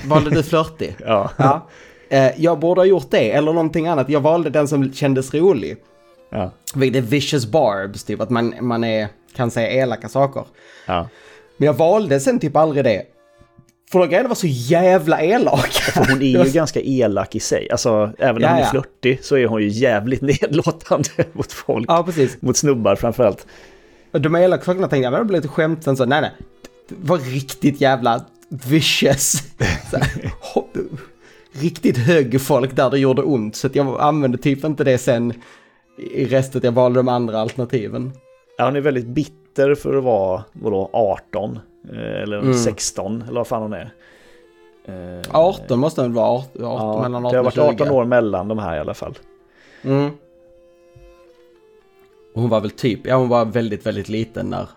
Valde du flörtig? ja. ja. Eh, jag borde ha gjort det, eller någonting annat. Jag valde den som kändes rolig. Ja. Vilket är vicious barbs, typ att man, man är, kan säga elaka saker. Ja. Men jag valde sen typ aldrig det. För de grejerna var så jävla elaka. För hon är ju ganska elak i sig. Alltså, även om ja, hon är ja. flörtig så är hon ju jävligt nedlåtande mot folk. Ja, precis. Mot snubbar framförallt. De elaka sakerna tänkte jag, men det blev lite skämt. Sen så, nej, nej. Det var riktigt jävla vicious. Riktigt hög folk där det gjorde ont. Så jag använde typ inte det sen i resten. Jag valde de andra alternativen. Ja, hon är väldigt bitter för att vara, vadå, 18? Eh, eller mm. 16, eller vad fan hon är. 18 eh, måste hon vara, 18, 18 ja, mellan 18 Det har varit 18 år mellan de här i alla fall. Mm. hon var väl typ, ja hon var väldigt, väldigt liten när,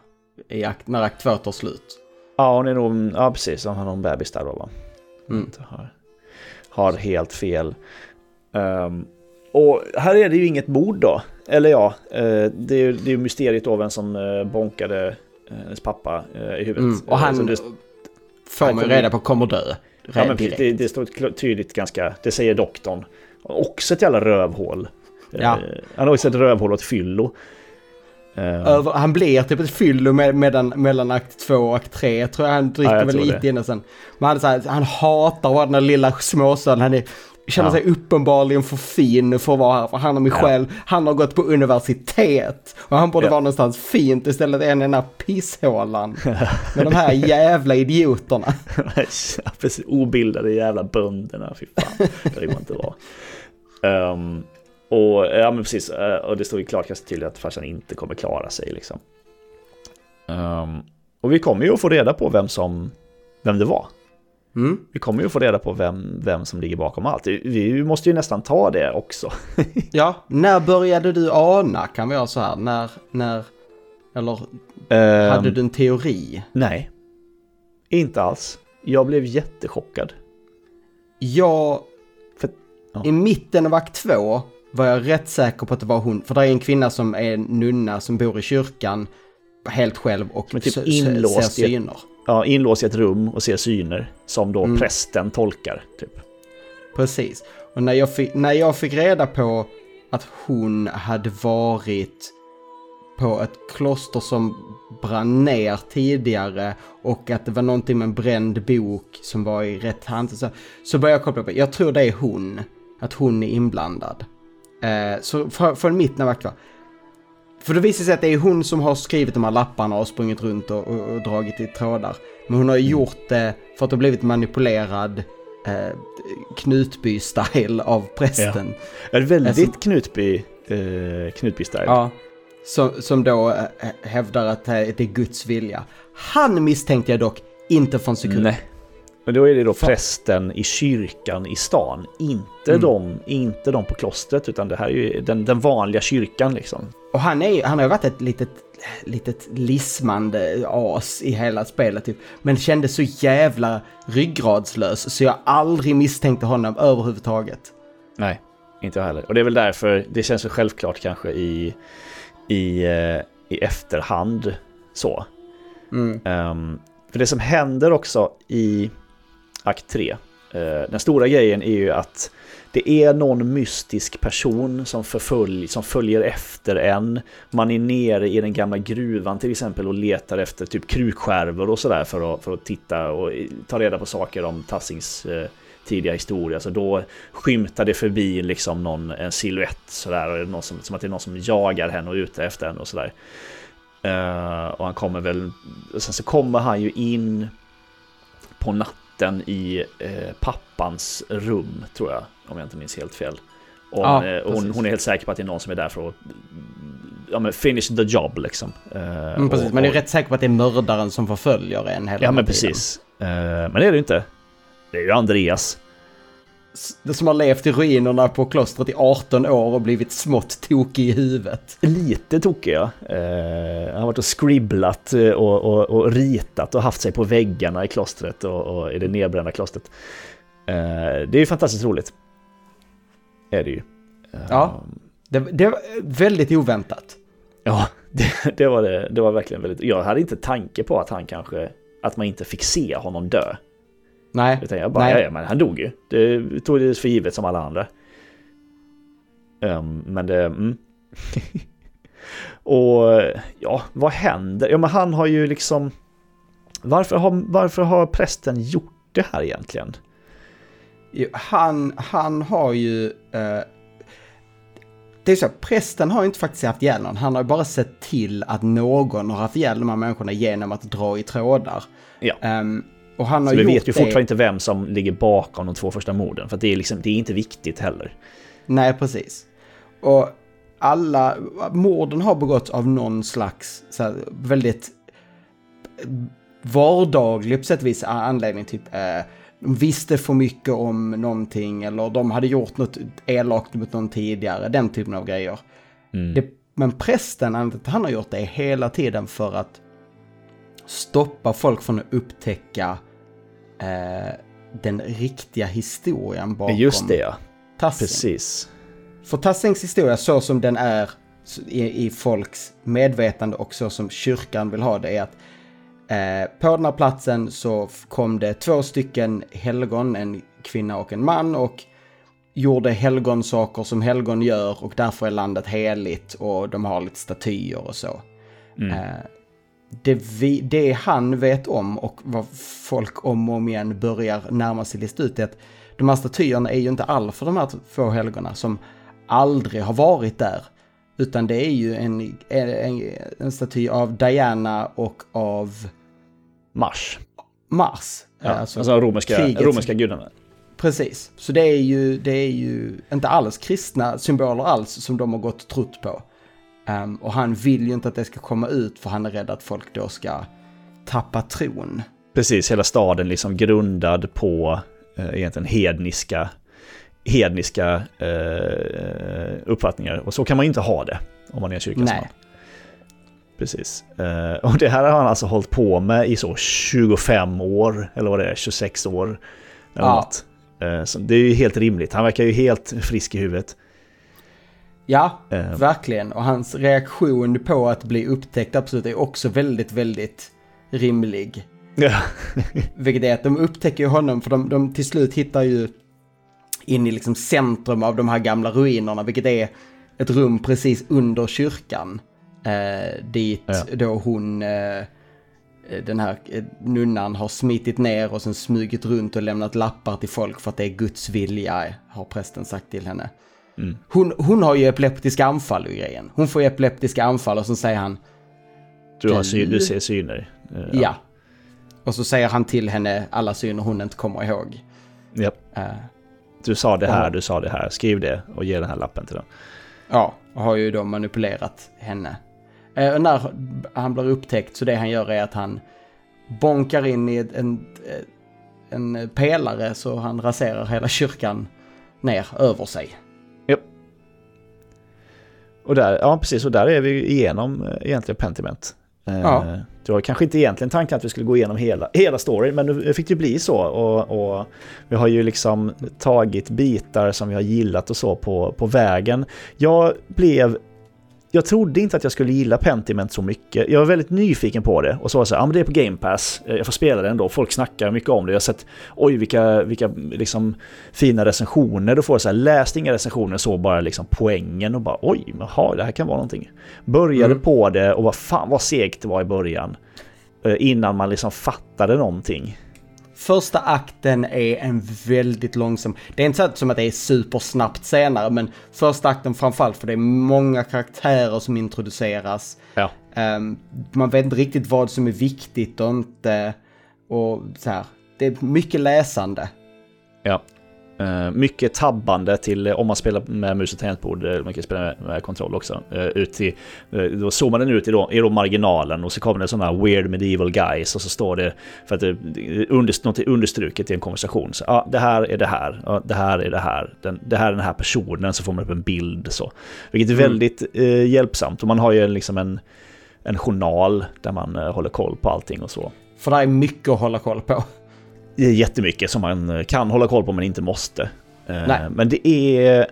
i akt, när akt 2 tar slut. Ja, hon är nog, ja precis, hon har någon bebis där då va? Mm. Har, har helt fel. Um, och här är det ju inget mord då. Eller ja, uh, det är ju mysteriet då vem som bonkade hennes pappa eh, i huvudet. Mm, och han det, får man reda på kommer dö. Ja, men det, det står tydligt ganska, det säger doktorn. Också ett jävla rövhål. Ja. Han har också ett rövhål åt fyllo. Över, han blir typ ett fyllo med, medan, mellan akt två och akt tre. Tror jag han dricker ja, väl lite innan sen. Men han, så här, han hatar den där lilla småstaden. Han är känner sig uppenbarligen för fin för att vara här. För han och mig ja. själv, han har gått på universitet. Och han borde ja. vara någonstans fint istället än den här pisshålan. med de här jävla idioterna. ja, precis. Obildade jävla bönderna, fy fan. Det man inte vara. Um, och ja men precis, eh, och det står ju klart ganska tydligt att farsan inte kommer klara sig liksom. Um, och vi kommer ju att få reda på vem som, vem det var. Mm. Vi kommer ju få reda på vem, vem som ligger bakom allt. Vi måste ju nästan ta det också. ja, när började du ana, kan vi ha så här, när, när, eller um, hade du en teori? Nej, inte alls. Jag blev jättechockad. Jag, för, ja. i mitten av akt två var jag rätt säker på att det var hon, för det är en kvinna som är nunna som bor i kyrkan helt själv och typ ser syner ja, inlåst i ett rum och ser syner som då mm. prästen tolkar. Typ. Precis. Och när jag, fick, när jag fick reda på att hon hade varit på ett kloster som brann ner tidigare och att det var någonting med en bränd bok som var i rätt hand. Så, så började jag koppla på, jag tror det är hon, att hon är inblandad. Eh, så från mitten av aktuella, för det visar sig att det är hon som har skrivit de här lapparna och sprungit runt och, och, och dragit i trådar. Men hon har mm. gjort det för att ha blivit manipulerad eh, Knutby-style av prästen. Ja. Är väldigt som, Knutby, eh, Knutby-style. Ja. Som, som då eh, hävdar att det är Guds vilja. Han misstänkte jag dock inte från sekund. Nej. Men då är det då prästen i kyrkan i stan, inte, mm. de, inte de på klostret, utan det här är ju den, den vanliga kyrkan liksom. Och han, är, han har ju varit ett litet, litet lismande as i hela spelet, typ. men kändes så jävla ryggradslös så jag aldrig misstänkte honom överhuvudtaget. Nej, inte jag heller. Och det är väl därför det känns så självklart kanske i, i, eh, i efterhand så. Mm. Um, för det som händer också i akt 3. Eh, den stora grejen är ju att det är någon mystisk person som, förfölj, som följer efter en. Man är nere i den gamla gruvan till exempel och letar efter typ krukskärvor och sådär för att, för att titta och ta reda på saker om Tassings eh, tidiga historia. Så då skymtar det förbi liksom någon, en siluett sådär. Och någon som, som att det är någon som jagar henne och är ute efter henne och sådär. Uh, och han kommer väl, sen så kommer han ju in på natten den i eh, pappans rum, tror jag, om jag inte minns helt fel. Och ja, eh, hon, hon, är helt säker på att det är någon som är där för att ja, men finish the job liksom. Eh, mm, precis, och, man är och, rätt säker på att det är mördaren som förföljer en hela Ja, men precis. Eh, men det är det inte. Det är ju Andreas. Som har levt i ruinerna på klostret i 18 år och blivit smått tokig i huvudet. Lite tokig ja. Eh, han har varit och skribblat och, och, och, ritat och haft sig på väggarna i klostret och, och i det nedbrända klostret. Eh, det är ju fantastiskt roligt. Är det ju. Ja, det, det var väldigt oväntat. Ja, det, det, var det. Det var verkligen väldigt... Jag hade inte tanke på att han kanske... Att man inte fick se honom dö. Nej. Utan jag bara, Nej. ja, men han dog ju. Det tog det för givet som alla andra. Um, men det... Mm. och ja, vad händer? Ja, men han har ju liksom... Varför har, varför har prästen gjort det här egentligen? Han, han har ju... Eh, det är så, prästen har inte faktiskt haft ihjäl någon. Han har bara sett till att någon har haft ihjäl de här människorna genom att dra i trådar. Ja. Um, och han har så vi vet ju fortfarande inte vem som ligger bakom de två första morden. För det är, liksom, det är inte viktigt heller. Nej, precis. Och alla morden har begåtts av någon slags så här, väldigt vardaglig på sätt och vis anledning. Typ eh, de visste för mycket om någonting eller de hade gjort något elakt mot någon tidigare. Den typen av grejer. Mm. Det, men prästen, han har gjort det hela tiden för att stoppa folk från att upptäcka eh, den riktiga historien bakom Just det ja. Tassing. Precis. För Tassings historia så som den är i, i folks medvetande och så som kyrkan vill ha det är att eh, på den här platsen så kom det två stycken helgon, en kvinna och en man och gjorde helgonsaker som helgon gör och därför är landet heligt och de har lite statyer och så. Mm. Eh, det, vi, det han vet om och vad folk om och om igen börjar närma sig lista ut är att de här statyerna är ju inte alls för de här två helgona som aldrig har varit där. Utan det är ju en, en, en staty av Diana och av... Mars. Mars. Ja, alltså, alltså romerska, romerska gudarna. Precis, så det är, ju, det är ju inte alls kristna symboler alls som de har gått och trott på. Um, och han vill ju inte att det ska komma ut för han är rädd att folk då ska tappa tron. Precis, hela staden liksom grundad på eh, egentligen hedniska, hedniska eh, uppfattningar. Och så kan man ju inte ha det om man är en kyrkans man. Precis. Eh, och det här har han alltså hållit på med i så 25 år, eller vad det är, 26 år. Eller ja. något. Eh, så det är ju helt rimligt. Han verkar ju helt frisk i huvudet. Ja, uh. verkligen. Och hans reaktion på att bli upptäckt absolut är också väldigt, väldigt rimlig. Ja. Vilket är att de upptäcker honom, för de, de till slut hittar ju in i liksom centrum av de här gamla ruinerna, vilket är ett rum precis under kyrkan. Eh, dit ja. då hon, eh, den här eh, nunnan har smitit ner och sen smugit runt och lämnat lappar till folk för att det är Guds vilja, har prästen sagt till henne. Mm. Hon, hon har ju epileptiska anfall i grejen. Hon får epileptiska anfall och så säger han... Du, har syn, du ser syner. Ja. ja. Och så säger han till henne alla syner hon inte kommer ihåg. Ja. Uh, du sa det här, och, du sa det här. Skriv det och ge den här lappen till dem. Ja, och har ju då manipulerat henne. Uh, och när han blir upptäckt så det han gör är att han bonkar in i en, en pelare så han raserar hela kyrkan ner över sig. Och där, ja precis, och där är vi igenom eh, egentligen Pentiment. Eh, ja. Det var kanske inte egentligen tanken att vi skulle gå igenom hela, hela storyn, men nu fick det bli så. Och, och, vi har ju liksom tagit bitar som vi har gillat och så på, på vägen. Jag blev jag trodde inte att jag skulle gilla Pentiment så mycket. Jag var väldigt nyfiken på det och så var det så här, ja men det är på Game Pass, eh, jag får spela det ändå. Folk snackar mycket om det. Jag har sett, oj vilka, vilka liksom fina recensioner. Då får jag så här, läste inga recensioner, så bara liksom poängen och bara oj, jaha, det här kan vara någonting. Började mm. på det och vad fan vad segt det var i början. Eh, innan man liksom fattade någonting. Första akten är en väldigt långsam, det är inte så som att det är supersnabbt senare, men första akten framförallt för det är många karaktärer som introduceras. Ja. Um, man vet inte riktigt vad som är viktigt och inte, och så här. Det är mycket läsande. Ja. Uh, mycket tabbande till, om man spelar med mus och tangentbord, man kan spela med, med kontroll också. Ut till, då zoomar den ut i, då, i då marginalen och så kommer det sådana weird medieval guys och så står det, för att det under, något är understruket i en konversation. Så, ja, det här är det här, ja, det här är det här, den, det här är den här personen, så får man upp en bild så. Vilket är mm. väldigt hjälpsamt och man har ju liksom en, en journal där man håller koll på allting och så. För det är mycket att hålla koll på jättemycket som man kan hålla koll på men inte måste. Eh, Nej. Men det är...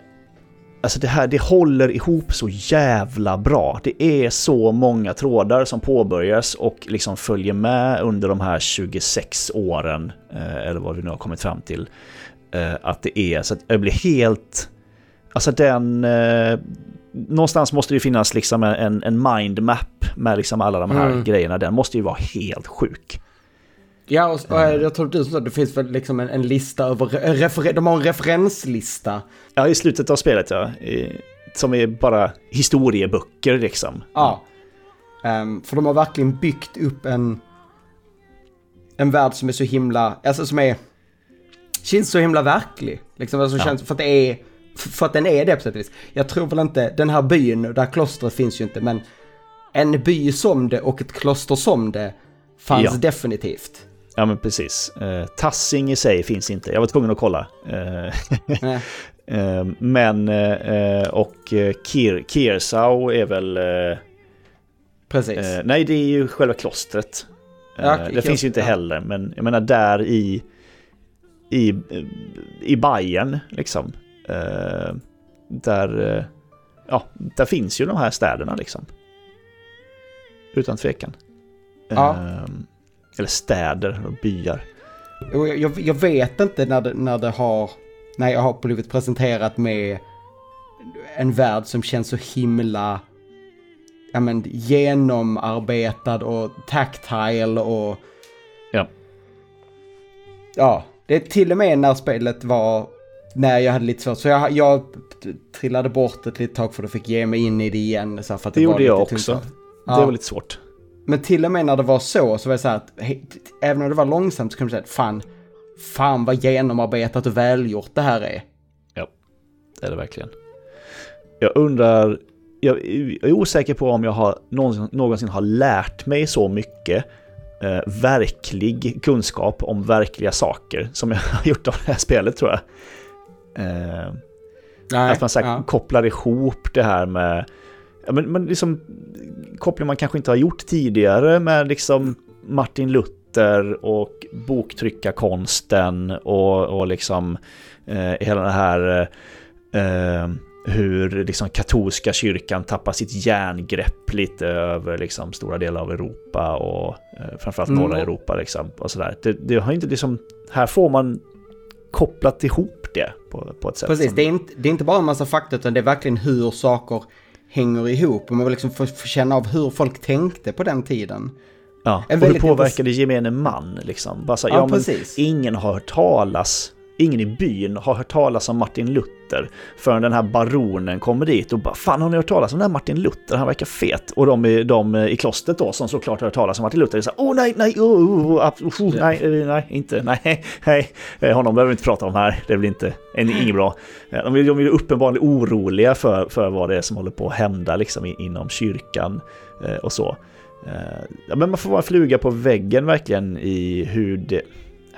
Alltså det här, det håller ihop så jävla bra. Det är så många trådar som påbörjas och liksom följer med under de här 26 åren, eh, eller vad vi nu har kommit fram till, eh, att det är. Så att jag blir helt... Alltså den... Någonstans måste det finnas liksom en, en mindmap med liksom alla de här mm. grejerna. Den måste ju vara helt sjuk. Ja, och, och jag tror du sa det finns väl liksom en, en lista över, refer, de har en referenslista. Ja, i slutet av spelet ja. I, som är bara historieböcker liksom. Ja. Um, för de har verkligen byggt upp en, en värld som är så himla, alltså som är, känns så himla verklig. Liksom, alltså, ja. känns, för att det är, för att den är det på sätt och vis. Jag tror väl inte, den här byn, där klostret finns ju inte, men en by som det och ett kloster som det fanns ja. definitivt. Ja men precis. Eh, tassing i sig finns inte. Jag var tvungen att kolla. Eh, eh, men, eh, och eh, Kir, Kirsau är väl... Eh, precis. nej, det är ju själva klostret. Ja, det finns ju inte heller, men jag menar där i... I, i Bayern, liksom. där... ja, där finns ju de här städerna liksom. Utan tvekan. Ja. Eller städer och byar. Jag, jag, jag vet inte när det, när det har... När jag har blivit presenterat med en värld som känns så himla ja, men, genomarbetad och tactile och... Ja. Ja, det är till och med när spelet var... När jag hade lite svårt, så jag, jag trillade bort ett litet tag för att fick ge mig in i det igen. Så för att det, det gjorde jag också. Ja. Det var lite svårt. Men till och med när det var så, så var det så här att även om det var långsamt så kunde man säga att fan, fan vad genomarbetat och välgjort det här är. Ja, det är det verkligen. Jag undrar, jag är osäker på om jag har någonsin, någonsin har lärt mig så mycket eh, verklig kunskap om verkliga saker som jag har gjort av det här spelet tror jag. Eh, Nej, att man så här, ja. kopplar ihop det här med ja, men, men liksom, koppling man kanske inte har gjort tidigare med liksom Martin Luther och boktryckarkonsten och, och liksom eh, hela det här eh, hur liksom katolska kyrkan tappar sitt järngrepp lite över liksom stora delar av Europa och eh, framförallt mm. norra Europa liksom och sådär. Det, det, har inte liksom, här får man kopplat ihop det på, på ett sätt. Precis, som... det, är inte, det är inte bara en massa fakta utan det är verkligen hur saker hänger ihop och man vill liksom få, få känna av hur folk tänkte på den tiden. Ja, och hur påverkade gemene man liksom. Bara så, ja, ja men ingen har hört talas ingen i byn har hört talas om Martin Luther förrän den här baronen kommer dit och bara “Fan har ni hört talas om den här Martin Luther? Han verkar fet”. Och de, de i klostret då som såklart har hört talas om Martin Luther är så “Åh oh, nej, nej, oh, oh, oh, oh, nej, nej, inte, nej, nej, honom behöver vi inte prata om här, det blir inte, inget bra”. De är, de är uppenbarligen oroliga för, för vad det är som håller på att hända liksom inom kyrkan eh, och så. Eh, ja, men man får vara en fluga på väggen verkligen i hur det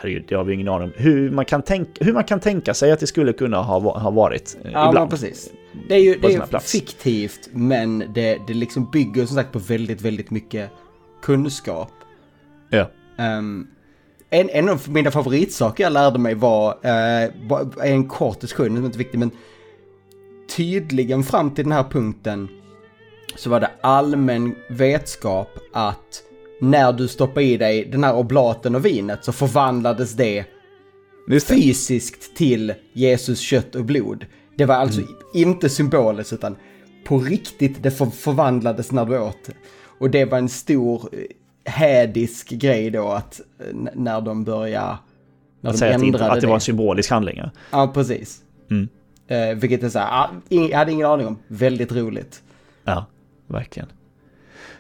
herregud, det har vi ingen aning om. Hur man kan, tänka, hur man kan tänka sig att det skulle kunna ha, ha varit eh, ja, ibland. precis. Det är ju det är fiktivt, men det, det liksom bygger som sagt på väldigt, väldigt mycket kunskap. Ja. Um, en, en av mina favoritsaker jag lärde mig var, uh, en kort diskussion, som inte är viktig, men tydligen fram till den här punkten så var det allmän vetskap att när du stoppar i dig den här oblaten och vinet så förvandlades det, det. fysiskt till Jesus kött och blod. Det var alltså mm. inte symboliskt utan på riktigt det för förvandlades när du åt. Och det var en stor eh, hädisk grej då att eh, när de började... När att de säga att, att det var en symbolisk handling. Ja, ja precis. Mm. Eh, vilket är så här, ah, jag hade ingen aning om. Väldigt roligt. Ja, verkligen.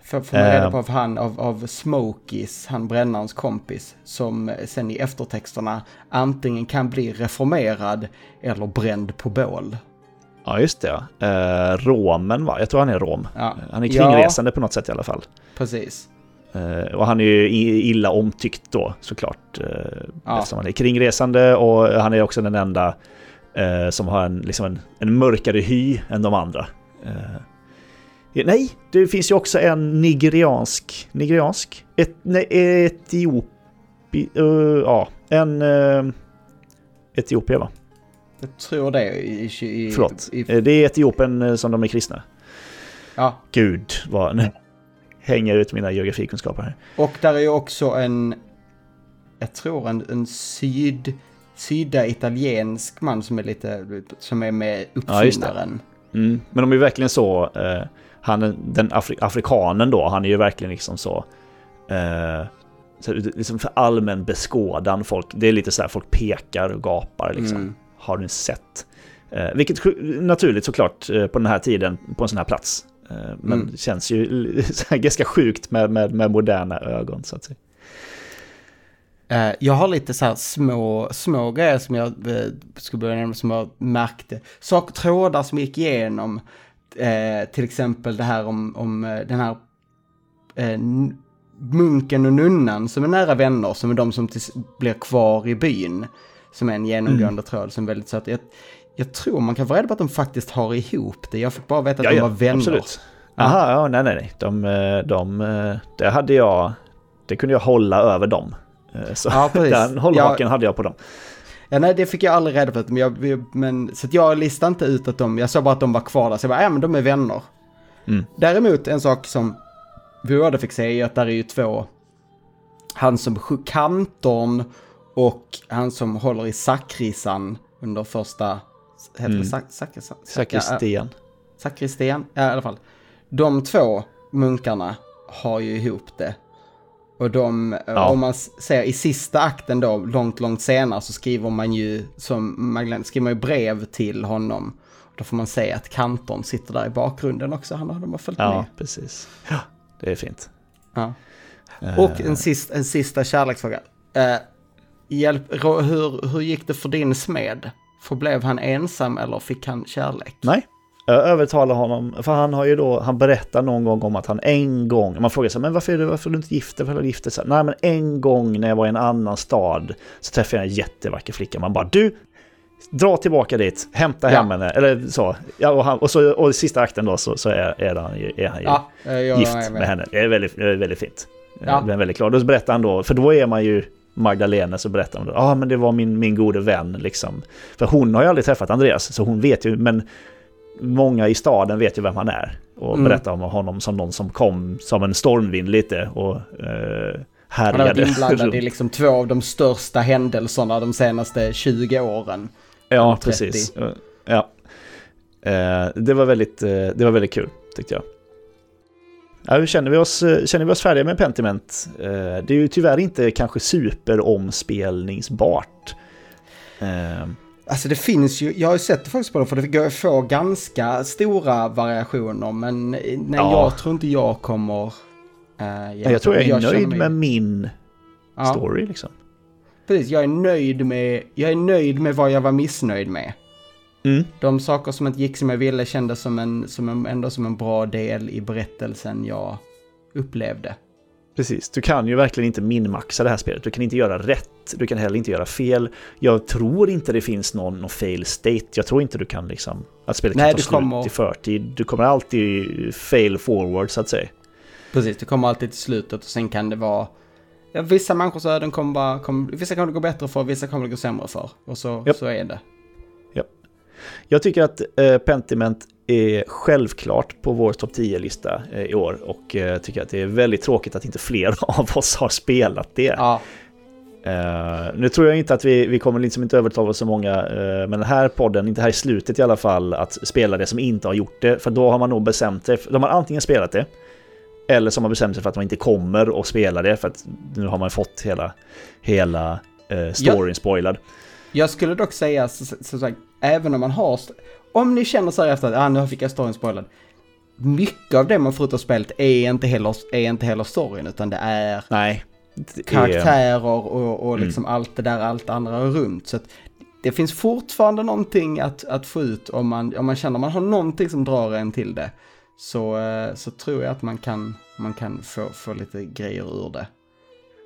Får, får man reda på av han, av, av Smokies, han brännarens kompis, som sen i eftertexterna antingen kan bli reformerad eller bränd på bål. Ja, just det. Eh, romen va? Jag tror han är rom. Ja. Han är kringresande ja. på något sätt i alla fall. Precis. Eh, och han är ju illa omtyckt då såklart. Eh, ja. Eftersom han är kringresande och han är också den enda eh, som har en, liksom en, en mörkare hy än de andra. Eh, nej, det finns ju också en nigeriansk, nigeriansk? Et, nej, etiopi, uh, ja, en uh, Etiopien va? Jag tror det. I, i, Förlåt, i, det är Etiopien eh, som de är kristna. Ja. Gud, vad nu hänger ut mina geografikunskaper här. Och där är ju också en, jag tror en, en syd sydda italiensk man som är lite, som är med uppfinnaren. Ja, mm. Men de är verkligen så, eh, han, den Afri afrikanen då, han är ju verkligen liksom så, eh, så liksom för allmän beskådan folk, det är lite så här folk pekar och gapar liksom. Mm. Har ni sett? Eh, vilket naturligt såklart eh, på den här tiden, på en sån här plats. Eh, men mm. känns ju ganska sjukt med, med, med moderna ögon så att säga. Eh, jag har lite så här små, små grejer som jag eh, skulle börja nämna som jag märkte. Saker, trådar som gick igenom. Eh, till exempel det här om, om eh, den här eh, munken och nunnan som är nära vänner, som är de som blir kvar i byn. Som är en genomgående mm. tråd som är väldigt söt. Jag, jag tror man kan få reda på att de faktiskt har ihop det. Jag fick bara veta att ja, de var vänner. Absolut. Jaha, ja, nej, nej, nej. De, de, det hade jag, det kunde jag hålla över dem. Eh, så ja, den hållhaken ja, hade jag på dem. Ja, nej, det fick jag aldrig reda på. Men, jag, men, så jag listade inte ut att de, jag såg bara att de var kvar där. Så jag bara, ja men de är vänner. Mm. Däremot en sak som vi båda fick se är att där är ju två, han som kantorn och han som håller i sakrisan under första, heter mm. det sak, sak, sak, sakristian? Sakristian, ja i alla fall. De två munkarna har ju ihop det. Och de, ja. om man ser i sista akten då, långt, långt senare, så skriver man ju, som Magdalena, skriver man ju brev till honom. Då får man se att kantorn sitter där i bakgrunden också, han de har följt ja, med. Ja, precis. Ja, det är fint. Ja. Och en, sist, en sista kärleksfråga. Uh, hjälp, hur, hur gick det för din smed? Förblev han ensam eller fick han kärlek? Nej, övertalar honom, för han har ju då, han berättar någon gång om att han en gång, man frågar sig men varför är du, varför är du inte gift? Varför är du gift? Nej men en gång när jag var i en annan stad så träffade jag en jättevacker flicka. Man bara du, dra tillbaka dit, hämta hem ja. henne, eller så. Ja, och, han, och, så, och i sista akten då så, så är, är, han, är han ju ja, gift med. med henne. Det är väldigt, väldigt fint. Ja. Jag blev väldigt glad. Då berättar han då, för då är man ju Magdalena så berättar hon ja ah, men det var min, min gode vän liksom. För hon har ju aldrig träffat Andreas, så hon vet ju, men många i staden vet ju vem han är. Och mm. berättar om honom som någon som kom som en stormvind lite och eh, härjade. Han har varit inblandad i liksom två av de största händelserna de senaste 20 åren. Ja, precis. Ja. Eh, det, var väldigt, eh, det var väldigt kul, tyckte jag. Ja, känner vi oss, eh, känner vi oss färdiga med Pentiment? Eh, det är ju tyvärr inte kanske superomspelningsbart. Eh, Alltså det finns ju, jag har ju sett det faktiskt på det för det få ganska stora variationer men nej ja. jag tror inte jag kommer... Uh, jag, jag tror jag är jag nöjd med min ja. story liksom. Precis, jag är nöjd med, jag är nöjd med vad jag var missnöjd med. Mm. De saker som inte gick som jag ville kändes som en, som en, ändå som en bra del i berättelsen jag upplevde. Precis, du kan ju verkligen inte minmaxa det här spelet. Du kan inte göra rätt, du kan heller inte göra fel. Jag tror inte det finns någon, någon fail state. Jag tror inte du kan liksom... Att spelet Nej, kan ta kommer... slut i förtid. Du kommer alltid fail forward så att säga. Precis, du kommer alltid till slutet och sen kan det vara... Ja, vissa människors öden kommer bara... Kommer, vissa kommer det gå bättre för, vissa kommer det gå sämre för. Och så, yep. så är det. Ja. Jag tycker att eh, Pentiment är självklart på vår topp 10-lista eh, i år och eh, tycker att det är väldigt tråkigt att inte fler av oss har spelat det. Ja. Uh, nu tror jag inte att vi, vi kommer liksom inte övertala så många, uh, men den här podden, inte här i slutet i alla fall, att spela det som inte har gjort det. För då har man nog bestämt sig, de har antingen spelat det, eller så har man bestämt sig för att man inte kommer att spela det, för att nu har man fått hela, hela uh, storyn ja. spoilad. Jag skulle dock säga, så, så, så, även om man har, om ni känner så här efter att ah, nu fick jag storyn spoilad. mycket av det man får ut av spelet är inte heller, är inte heller storyn utan det är Nej. det karaktärer och, och Mm. liksom allt det där, allt andra runt. Så att det finns fortfarande någonting att, att få ut om man, om man känner man har någonting som drar en till det. Så, eh, så tror jag att man kan, man kan få, få lite grejer ur det.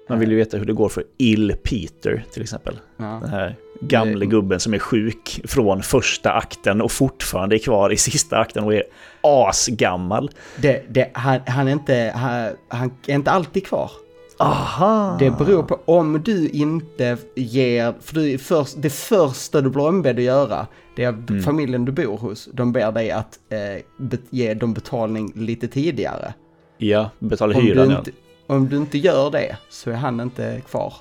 Man vill ju veta hur det går för Ill Peter till exempel. Ja. Den här gamle Det- gubben som är sjuk från första akten och fortfarande är kvar i sista akten och är asgammal. Det, det, han, han, är inte, han, han är inte alltid kvar. Aha! Det beror på om du inte ger, för du, först, det första du blir ombedd att göra, det är att familjen du bor hos, de ber dig att eh, ge dem betalning lite tidigare. Ja, betala Om du, hyran ja. inte, om du inte gör det så är han inte kvar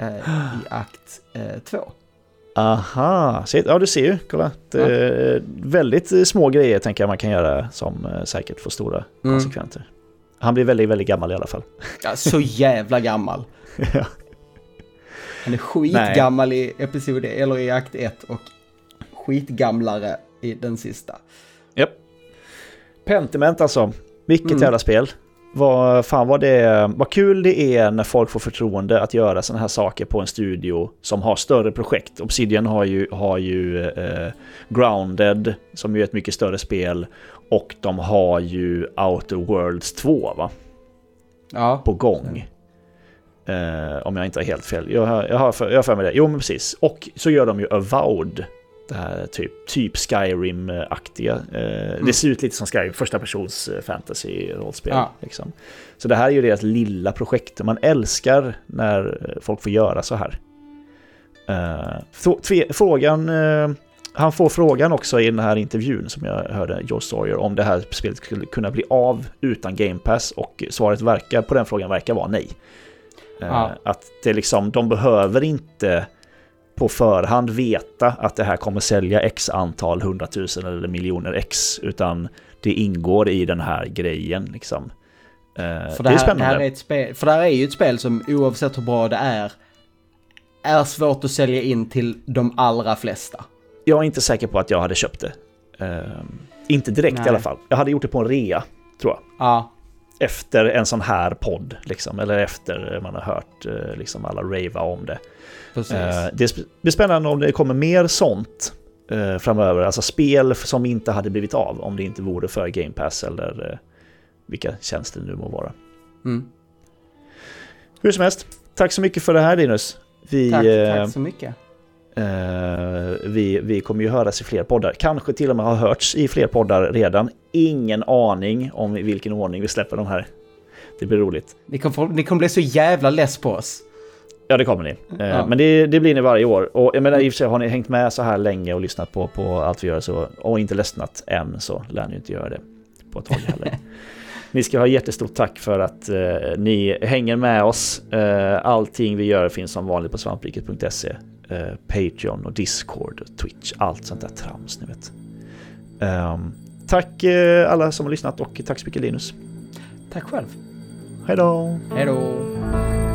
eh, i akt eh, två. Aha, ja du ser ju, kolla. Det är Väldigt eh, små grejer tänker jag man kan göra som eh, säkert får stora Mm. konsekvenser. Han blir väldigt, väldigt gammal i alla fall. Ja, så jävla gammal. Ja. Han är skitgammal i episod eller i akt 1 och skitgamlare i den sista. Japp. Pentiment alltså. Vilket Mm. jävla spel. Vad fan vad det vad kul det är när folk får förtroende att göra sådana här saker på en studio som har större projekt. Obsidian har ju, har ju eh, Grounded som ju är ett mycket större spel och de har ju Outer Worlds 2 va? Ja, på gång. Eh, om jag inte har helt fel. Jag har, jag har för, jag har för mig det. Jo, men precis. Och så gör de ju Avowed. Det här typ, typ Skyrim-aktiga. Eh, Det ser ut lite som Skyrim, första persons eh, fantasy-rollspel. Ja. Liksom. Så det här är ju deras lilla projekt. Man älskar när eh, folk får göra så här. Frågan... han får frågan också i den här intervjun som jag hörde Joe Sawyer om det här spelet skulle kunna bli av utan Game Pass och svaret verkar, på den frågan verkar vara nej. Ja. Att det liksom, de behöver inte på förhand veta att det här kommer sälja x antal hundratusen eller miljoner x, utan det ingår i den här grejen liksom. Eh, för det, det är här, det spännande. här är ett spel, för det här är ju ett spel som oavsett hur bra det är, är svårt att sälja in till de allra flesta. Jag är inte säker på att jag hade köpt det. Eh, inte direkt Nej. i alla fall. Jag hade gjort det på en rea, tror jag. Ja, efter en sån här podd, liksom, eller efter man har hört eh, liksom, alla rava om det. precis. Eh, Det blir spännande om det kommer mer sånt eh, framöver, alltså spel som inte hade blivit av om det inte vore för Game Pass eller eh, vilka tjänster det nu må vara. Mm. Hur som helst, tack så mycket för det här Linus. Vi, Tack, tack så mycket. Eh, vi, vi kommer ju höras i fler poddar. Kanske till och med har hörts i fler poddar redan. Ingen aning om i vilken ordning vi släpper de här. Det blir roligt. Ni kommer, ni kommer bli så jävla less på oss. Ja, det kommer ni. Eh, Ja. Men det, det blir ni varje år. Och jag menar, i och för sig har ni hängt med så här länge och lyssnat på, på allt vi gör så, och inte ledsnat än så lär ni inte göra det på ett tag heller. ni ska ha jättestort tack för att eh, ni hänger med oss. Eh, allting vi gör finns som vanligt på svampriket.se. Eh, Patreon och Discord och Twitch. Allt sånt där trams, ni vet. Ehm, tack eh, alla som har lyssnat och tack så mycket Linus. Tack själv. Hej då! Hej då.